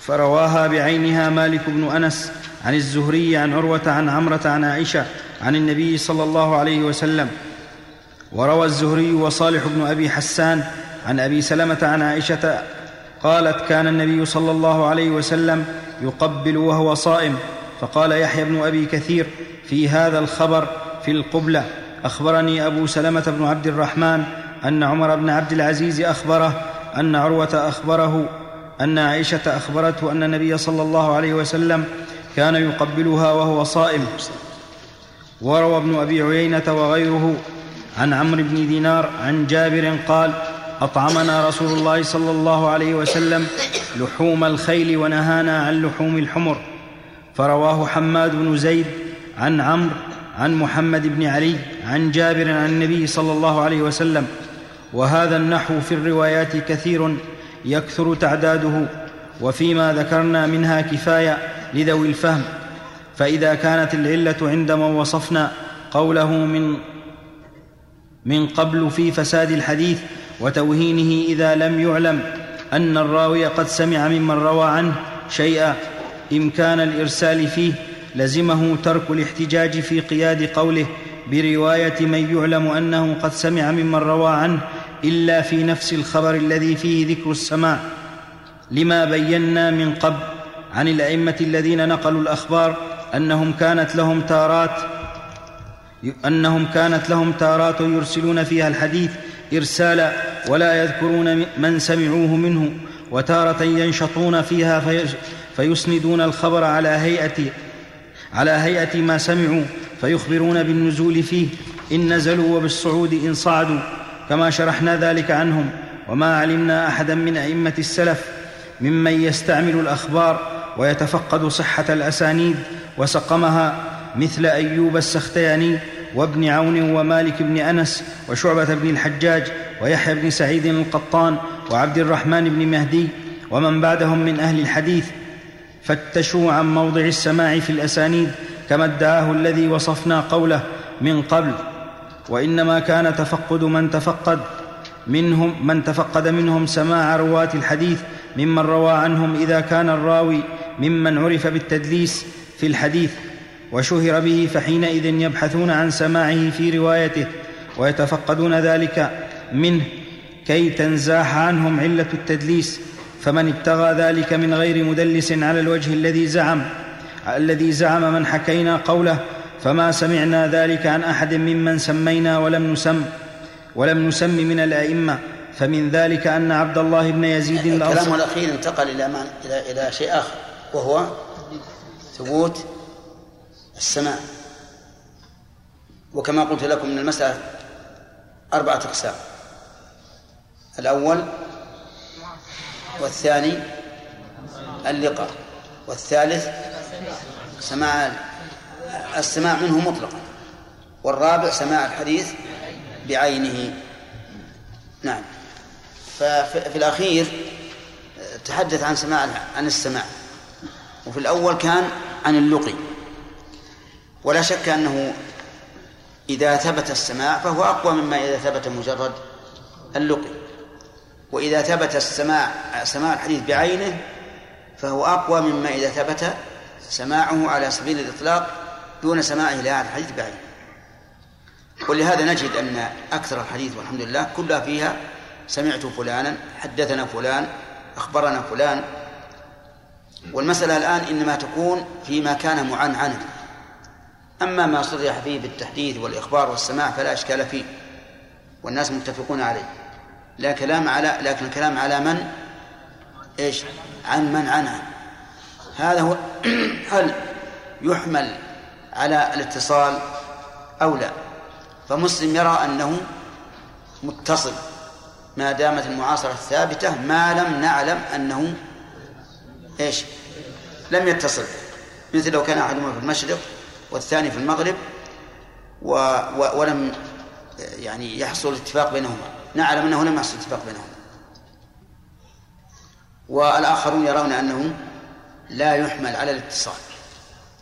فرواها بعينها مالك بن أنس عن الزهري عن عروة عن عمرة عن عائشة عن النبي صلى الله عليه وسلم. وروى الزهري وصالح بن أبي حسان عن أبي سلمة عن عائشة قالت كان النبي صلى الله عليه وسلم يقبل وهو صائم. فقال يحيى بن أبي كثير في هذا الخبر في القبلة أخبرني أبو سلمة بن عبد الرحمن أن عمر بن عبد العزيز أخبره أن عروة أخبره أن عائشة أخبرته أن النبي صلى الله عليه وسلم كان يقبلها وهو صائم. وروى ابن أبي عيينة وغيره عن عمرو بن دينار عن جابر قال أطعمنا رسول الله صلى الله عليه وسلم لحوم الخيل ونهانا عن لحوم الحمر. فرواه حماد بن زيد عن عمرو عن محمد بن علي عن جابر عن النبي صلى الله عليه وسلم وهذا النحو في الروايات كثير يكثر تعداده وفيما ذكرنا منها كفاية لذوي الفهم فإذا كانت العلة عندما وصفنا قوله من من قبل في فساد الحديث وتوهينه إذا لم يعلم أن الراوي قد سمع ممن روى عنه شيئا امكان الإرسال فيه لزمه ترك الاحتجاج في قياد قوله برواية من يعلم أنه قد سمع ممن روى عنه إلا في نفس الخبر الذي فيه ذكر السماع. لما بينا من قبل عن الأئمة الذين نقلوا الأخبار أنهم كانت لهم تارات أنهم كانت لهم تارات يرسلون فيها الحديث إرسالا ولا يذكرون من سمعوه منه. وتارة ينشطون فيها فيسندون الخبر على هيئة على هيئة ما سمعوا فيخبرون بالنزول فيه إن نزلوا وبالصعود إن صعدوا كما شرحنا ذلك عنهم وما علمنا أحدا من أئمة السلف ممن يستعمل الأخبار ويتفقد صحة الأسانيد وسقمها مثل أيوب السختياني وابن عون ومالك بن أنس وشعبة بن الحجاج ويحيى بن سعيد القطان وعبد الرحمن بن مهدي ومن بعدهم من أهل الحديث فتشوا عن موضع السماع في الأسانيد كما ادعاه الذي وصفنا قوله من قبل. وإنما كان تفقد من تفقد منهم من تفقد منهم سماع رواة الحديث ممن روى عنهم إذا كان الراوي ممن عرف بالتدليس في الحديث وشهر به فحينئذ يبحثون عن سماعه في روايته ويتفقدون ذلك منه. كي تنزاح عنهم علة التدليس فمن ابتغى ذلك من غير مدلس على الوجه الذي زعم الذي زعم من حكينا قوله فما سمعنا ذلك عن أحد ممن سمينا ولم نسم ولم نسم من الأئمة فمن ذلك أن عبد الله بن يزيد كلامه الأخير انتقل إلى إلى إلى شيء آخر وهو ثبوت السماع وكما قلت لكم من المسألة أربعة أقسام. الأول والثاني اللقاء والثالث سماع السماع منه مطلقا والرابع سماع الحديث بعينه. نعم. ففي الأخير تحدث عن سماع عن السماع. وفي الأول كان عن اللقي. ولا شك أنه إذا ثبت السماع فهو أقوى مما إذا ثبت مجرد اللقي. وإذا ثبت السماع سماع الحديث بعينه فهو أقوى مما إذا ثبت سماعه على سبيل الإطلاق دون سماعه لهذا الحديث بعينه. ولهذا نجد أن أكثر الحديث والحمد لله كلها فيها سمعت فلانا حدثنا فلان أخبرنا فلان. والمسألة الآن إنما تكون فيما كان معنعنا أما ما صرح فيه بالتحديث والإخبار والسماع فلا إشكال فيه والناس متفقون عليه. لا كلام على لكن الكلام على من؟ إيش؟ عن من عنها هذا هو هل يحمل على الاتصال أو لا؟ فمسلم يرى أنه متصل. ما دامت المعاصرة ثابتة ما لم نعلم أنه إيش؟ لم يتصل. مثل لو كان أحدهما في المشرق والثاني في المغرب و و ولم يعني يحصل اتفاق بينهما. نعلم أنه لم يحصل اتفاق بينهما والآخرون يرون أنه لا يحمل على الاتصال.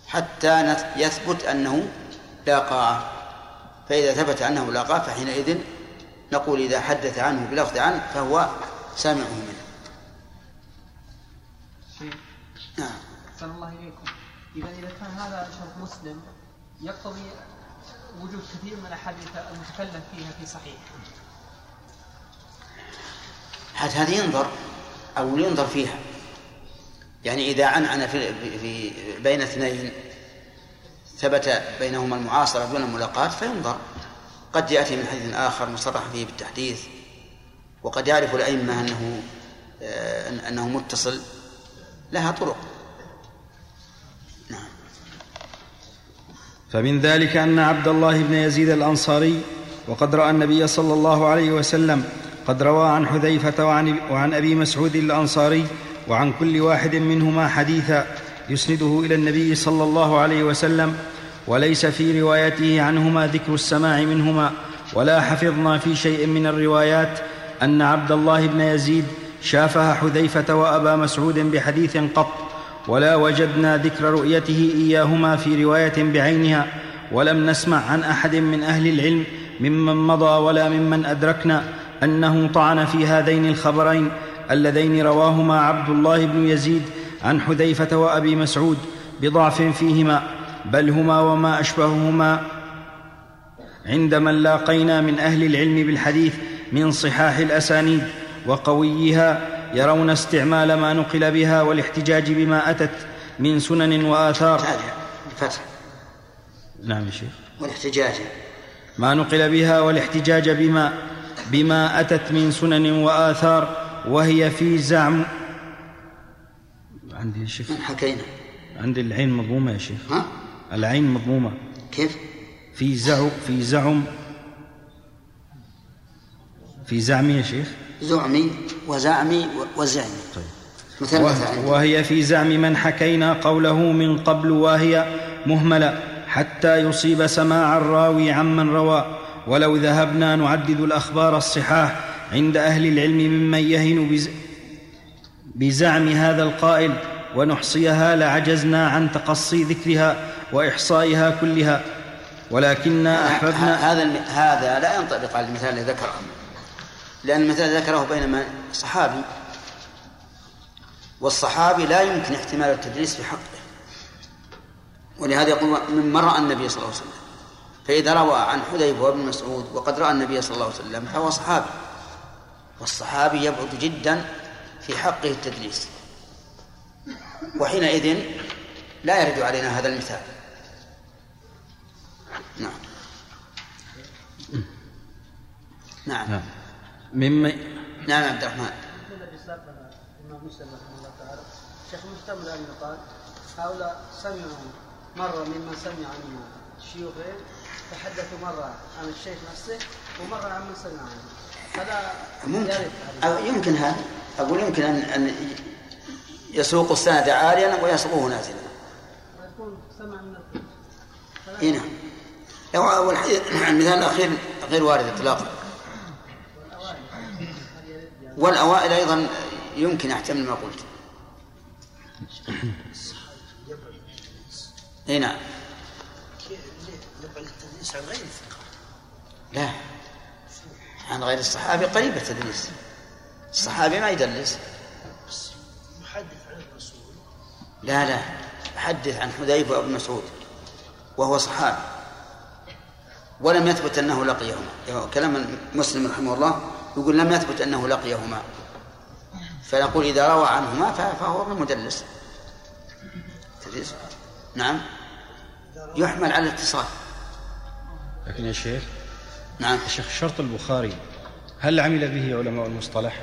حتى يثبت أنه لاقاه فإذا ثبت أنه لاقاه فحينئذ نقول إذا حدث عنه بلفظ عنه فهو سامعه منه. نعم. أحسن الله إليكم. إذا إذا كان هذا شرط مسلم يقتضي وجود كثير من الأحاديث المتكلم فيها في صحيح. حتى هذه ينظر أو ينظر فيها. يعني إذا عنعن في, في بين اثنين ثبت بينهما المعاصرة دون الملاقاة فينظر. قد يأتي من حديث آخر مصرح فيه بالتحديث وقد يعرف الأئمة أنه آه، أنه متصل. لها طرق. نعم. فمن ذلك أن عبد الله بن يزيد الأنصاري وقد رأى النبي صلى الله عليه وسلم قد روى عن حذيفة وعن, وعن أبي مسعود الأنصاري وعن كل واحد منهما حديثا يسنده إلى النبي صلى الله عليه وسلم وليس في روايته عنهما ذكر السماع منهما ولا حفظنا في شيء من الروايات أن عبد الله بن يزيد شافه حذيفة وأبا مسعود بحديث قط ولا وجدنا ذكر رؤيته إياهما في رواية بعينها ولم نسمع عن أحد من أهل العلم ممن مضى ولا ممن أدركنا أنه طعن في هذين الخبرين اللذين رواهما عبد الله بن يزيد عن حذيفة وأبي مسعود بضعف فيهما بل هما وما أشبههما. عند من لاقينا من أهل العلم بالحديث من صحاح الأسانيد وقويها يرون استعمال ما نقل بها والاحتجاج بما أتت من سنن وآثار. فتح نعم يا شيخ. والاحتجاج. ما نقل بها والاحتجاج بما بما أتت من سنن وآثار وهي في زعم عندي يا شيخ. حكينا. عندي العين مضمومة يا شيخ. ها؟ العين مضمومة. كيف؟ في زعم في زعم في زعمي يا شيخ. زعمي وزعمي وزعمي. طيب. وهي في زعم من حكينا قوله من قبل وهي مهملة حتى يصيب سماع الراوي عمن روى. ولو ذهبنا نعدد الأخبار الصحاح عند أهل العلم ممن يهن بز- بزعم هذا القائل ونحصيها لعجزنا عن تقصي ذكرها وإحصائها كلها. ولكنا احببنا ه- هذا هذا لا ينطبق على المثال الذي ذكره. لأن المثال ذكره بينما صحابي والصحابي لا يمكن احتمال التدريس في حقه ولهذا يقول من رأى النبي صلى الله عليه وسلم فإذا روى عن حذيفة وابن مسعود وقد رأى النبي صلى الله عليه وسلم فهو صحابي. والصحابي يبعد جدا في حقه التدليس. وحينئذ لا يرد علينا هذا المثال. نعم. نعم. نعم. مما نعم عبد الرحمن. الذي ساق الامام مسلم رحمه الله تعالى شيخ مستمر ان يقال هؤلاء سمعوا مره ممن سمع عن الشيوخ تحدثوا مرة عن الشيخ نفسه ومرة عن من سمع هذا ممكن. أو يمكن هذا. أقول يمكن أن أن يسوق السند عاليا ويسوقه نازلا. يكون سمع من اي نعم. والحديث المثال الأخير غير وارد إطلاقا. والأوائل أيضا يمكن أحتمل ما قلت. اي نعم. التدريس عن غير الثقة لا. عن غير الصحابي قريب التدريس الصحابي ما يدلس. محدث عن الرسول. لا لا. أحدث عن حذيفة وابن مسعود وهو صحابي. ولم يثبت أنه لقيهما. كلام مسلم رحمه الله يقول لم يثبت أنه لقيهما. فنقول إذا روى عنهما فهو مدلس تدريس نعم. يحمل على الاتصال. لكن يا شيخ نعم. يا شيخ شرط البخاري هل عمل به علماء المصطلح؟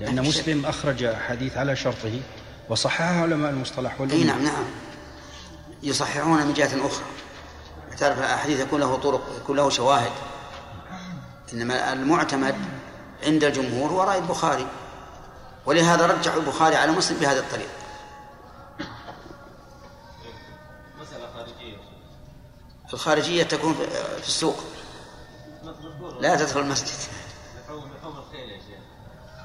لأن نعم. مسلم أخرج حديث على شرطه وصححه علماء المصطلح والأمة. نعم نعم. يصححون من جهة أخرى. تعرف الحديث يكون له طرق يكون له شواهد. إنما المعتمد عند الجمهور هو رأي البخاري. ولهذا رجحوا البخاري على مسلم بهذا الطريق. الخارجية تكون في في السوق. لا تدخل المسجد. لحوم لحوم الخيل يا شيخ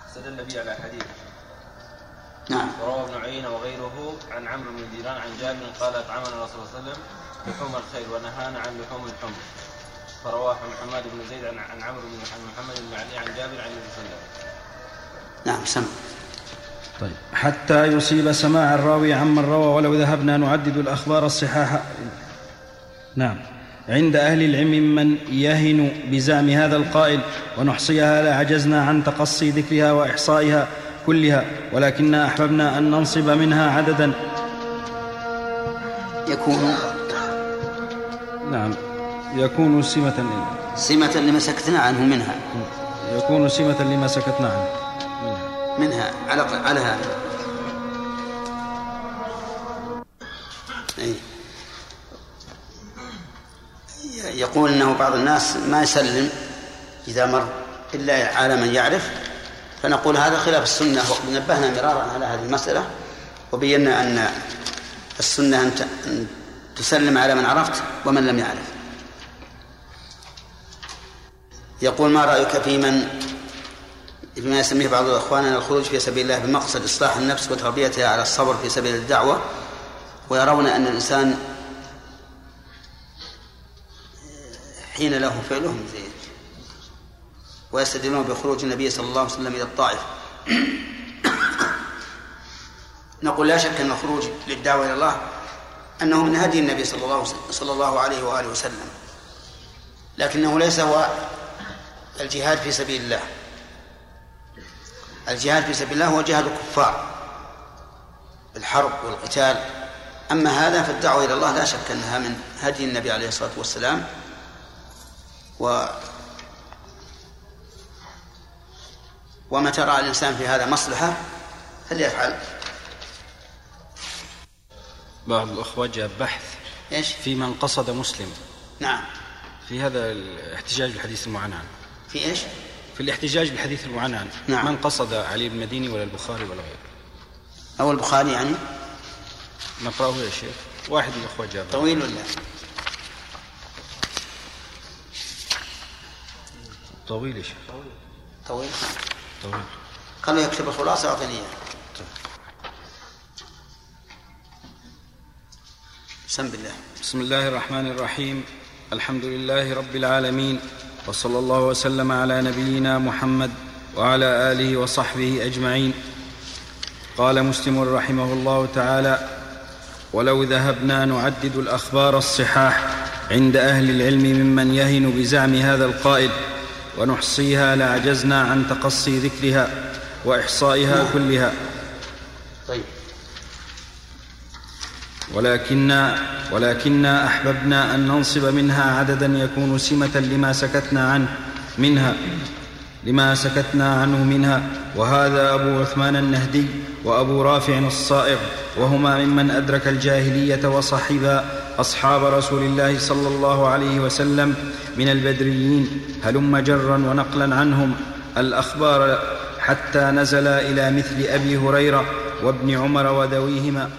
استدل به على حديث. نعم. وروى ابن عيينة وغيره عن عمرو بن دينار عن جابر قال أطعمنا الرسول صلى الله عليه وسلم لحوم الخيل ونهانا عن لحوم الحمر. فرواه حماد بن زيد عن عن عمرو بن عن محمد بن علي عن جابر عن النبي صلى الله عليه وسلم نعم سمع طيب. حتى يصيب سماع الراوي عمن روى ولو ذهبنا نعدد الأخبار الصحاح نعم. عند أهل العلم من يهن بزعم هذا القائل ونحصيها لعجزنا عن تقصي ذكرها وإحصائها كلها ولكنا أحببنا أن ننصب منها عددا. يكون نعم. يكون سمة سمة لما سكتنا عنه منها. يكون سمة لما سكتنا عنه. منها على على هذا. يقول إنه بعض الناس ما يسلم إذا مر إلا على من يعرف فنقول هذا خلاف السنة. وقد نبهنا مرارا على هذه المسألة وبينا أن السنة أن تسلم على من عرفت ومن لم يعرف. يقول ما رأيك في من بما يسميه بعض اخواننا الخروج في سبيل الله بمقصد إصلاح النفس وتربيتها على الصبر في سبيل الدعوة ويرون أن الإنسان حين له فعله مثل ويستدلون بخروج النبي صلى الله عليه وسلم إلى الطائف. نقول لا شك أن الخروج للدعوة إلى الله أنه من هدي النبي صلى الله صلى الله عليه وآله وسلم. لكنه ليس هو الجهاد في سبيل الله. الجهاد في سبيل الله هو جهاد الكفار بالحرب والقتال. أما هذا فالدعوة إلى الله لا شك أنها من هدي النبي عليه الصلاة والسلام و ومتى رأى الإنسان في هذا مصلحة فليفعل. بعض الأخوة جاب بحث إيش؟ في من قصد مسلم. نعم. في هذا الاحتجاج بالحديث المعنان. في إيش؟ في الاحتجاج بالحديث المعنان. نعم. من قصد علي بن المديني ولا البخاري ولا غيره. أو البخاري يعني؟ نقرأه يا شيخ. واحد من الأخوة جاب طويل ولا؟ طويل يا شيخ. طويل؟ طويل. خليه يكتب الخلاصة أعطيني إياه بسم بالله بسم الله الرحمن الرحيم. الحمد لله رب العالمين. وصلى الله وسلم على نبينا محمد وعلى آله وصحبه أجمعين. قال مسلم رحمه الله تعالى ولو ذهبنا نعدد الأخبار الصحاح عند أهل العلم ممن يهن بزعم هذا القائل ونحصيها لعجزنا عن تقصي ذكرها وإحصائها كلها. طيب. ولكنا ولكنا أحببنا أن ننصب منها عددا يكون سمة لما سكتنا عنه منها. لما سكتنا عنه منها. وهذا أبو عثمان النهدي وأبو رافع الصائغ. وهما ممن أدرك الجاهلية وصحبا أصحاب رسول الله صلى الله عليه وسلم من البدريين هلم جرا ونقلا عنهم. الأخبار حتى نزل إلى مثل أبي هريرة وابن عمر وذويهما.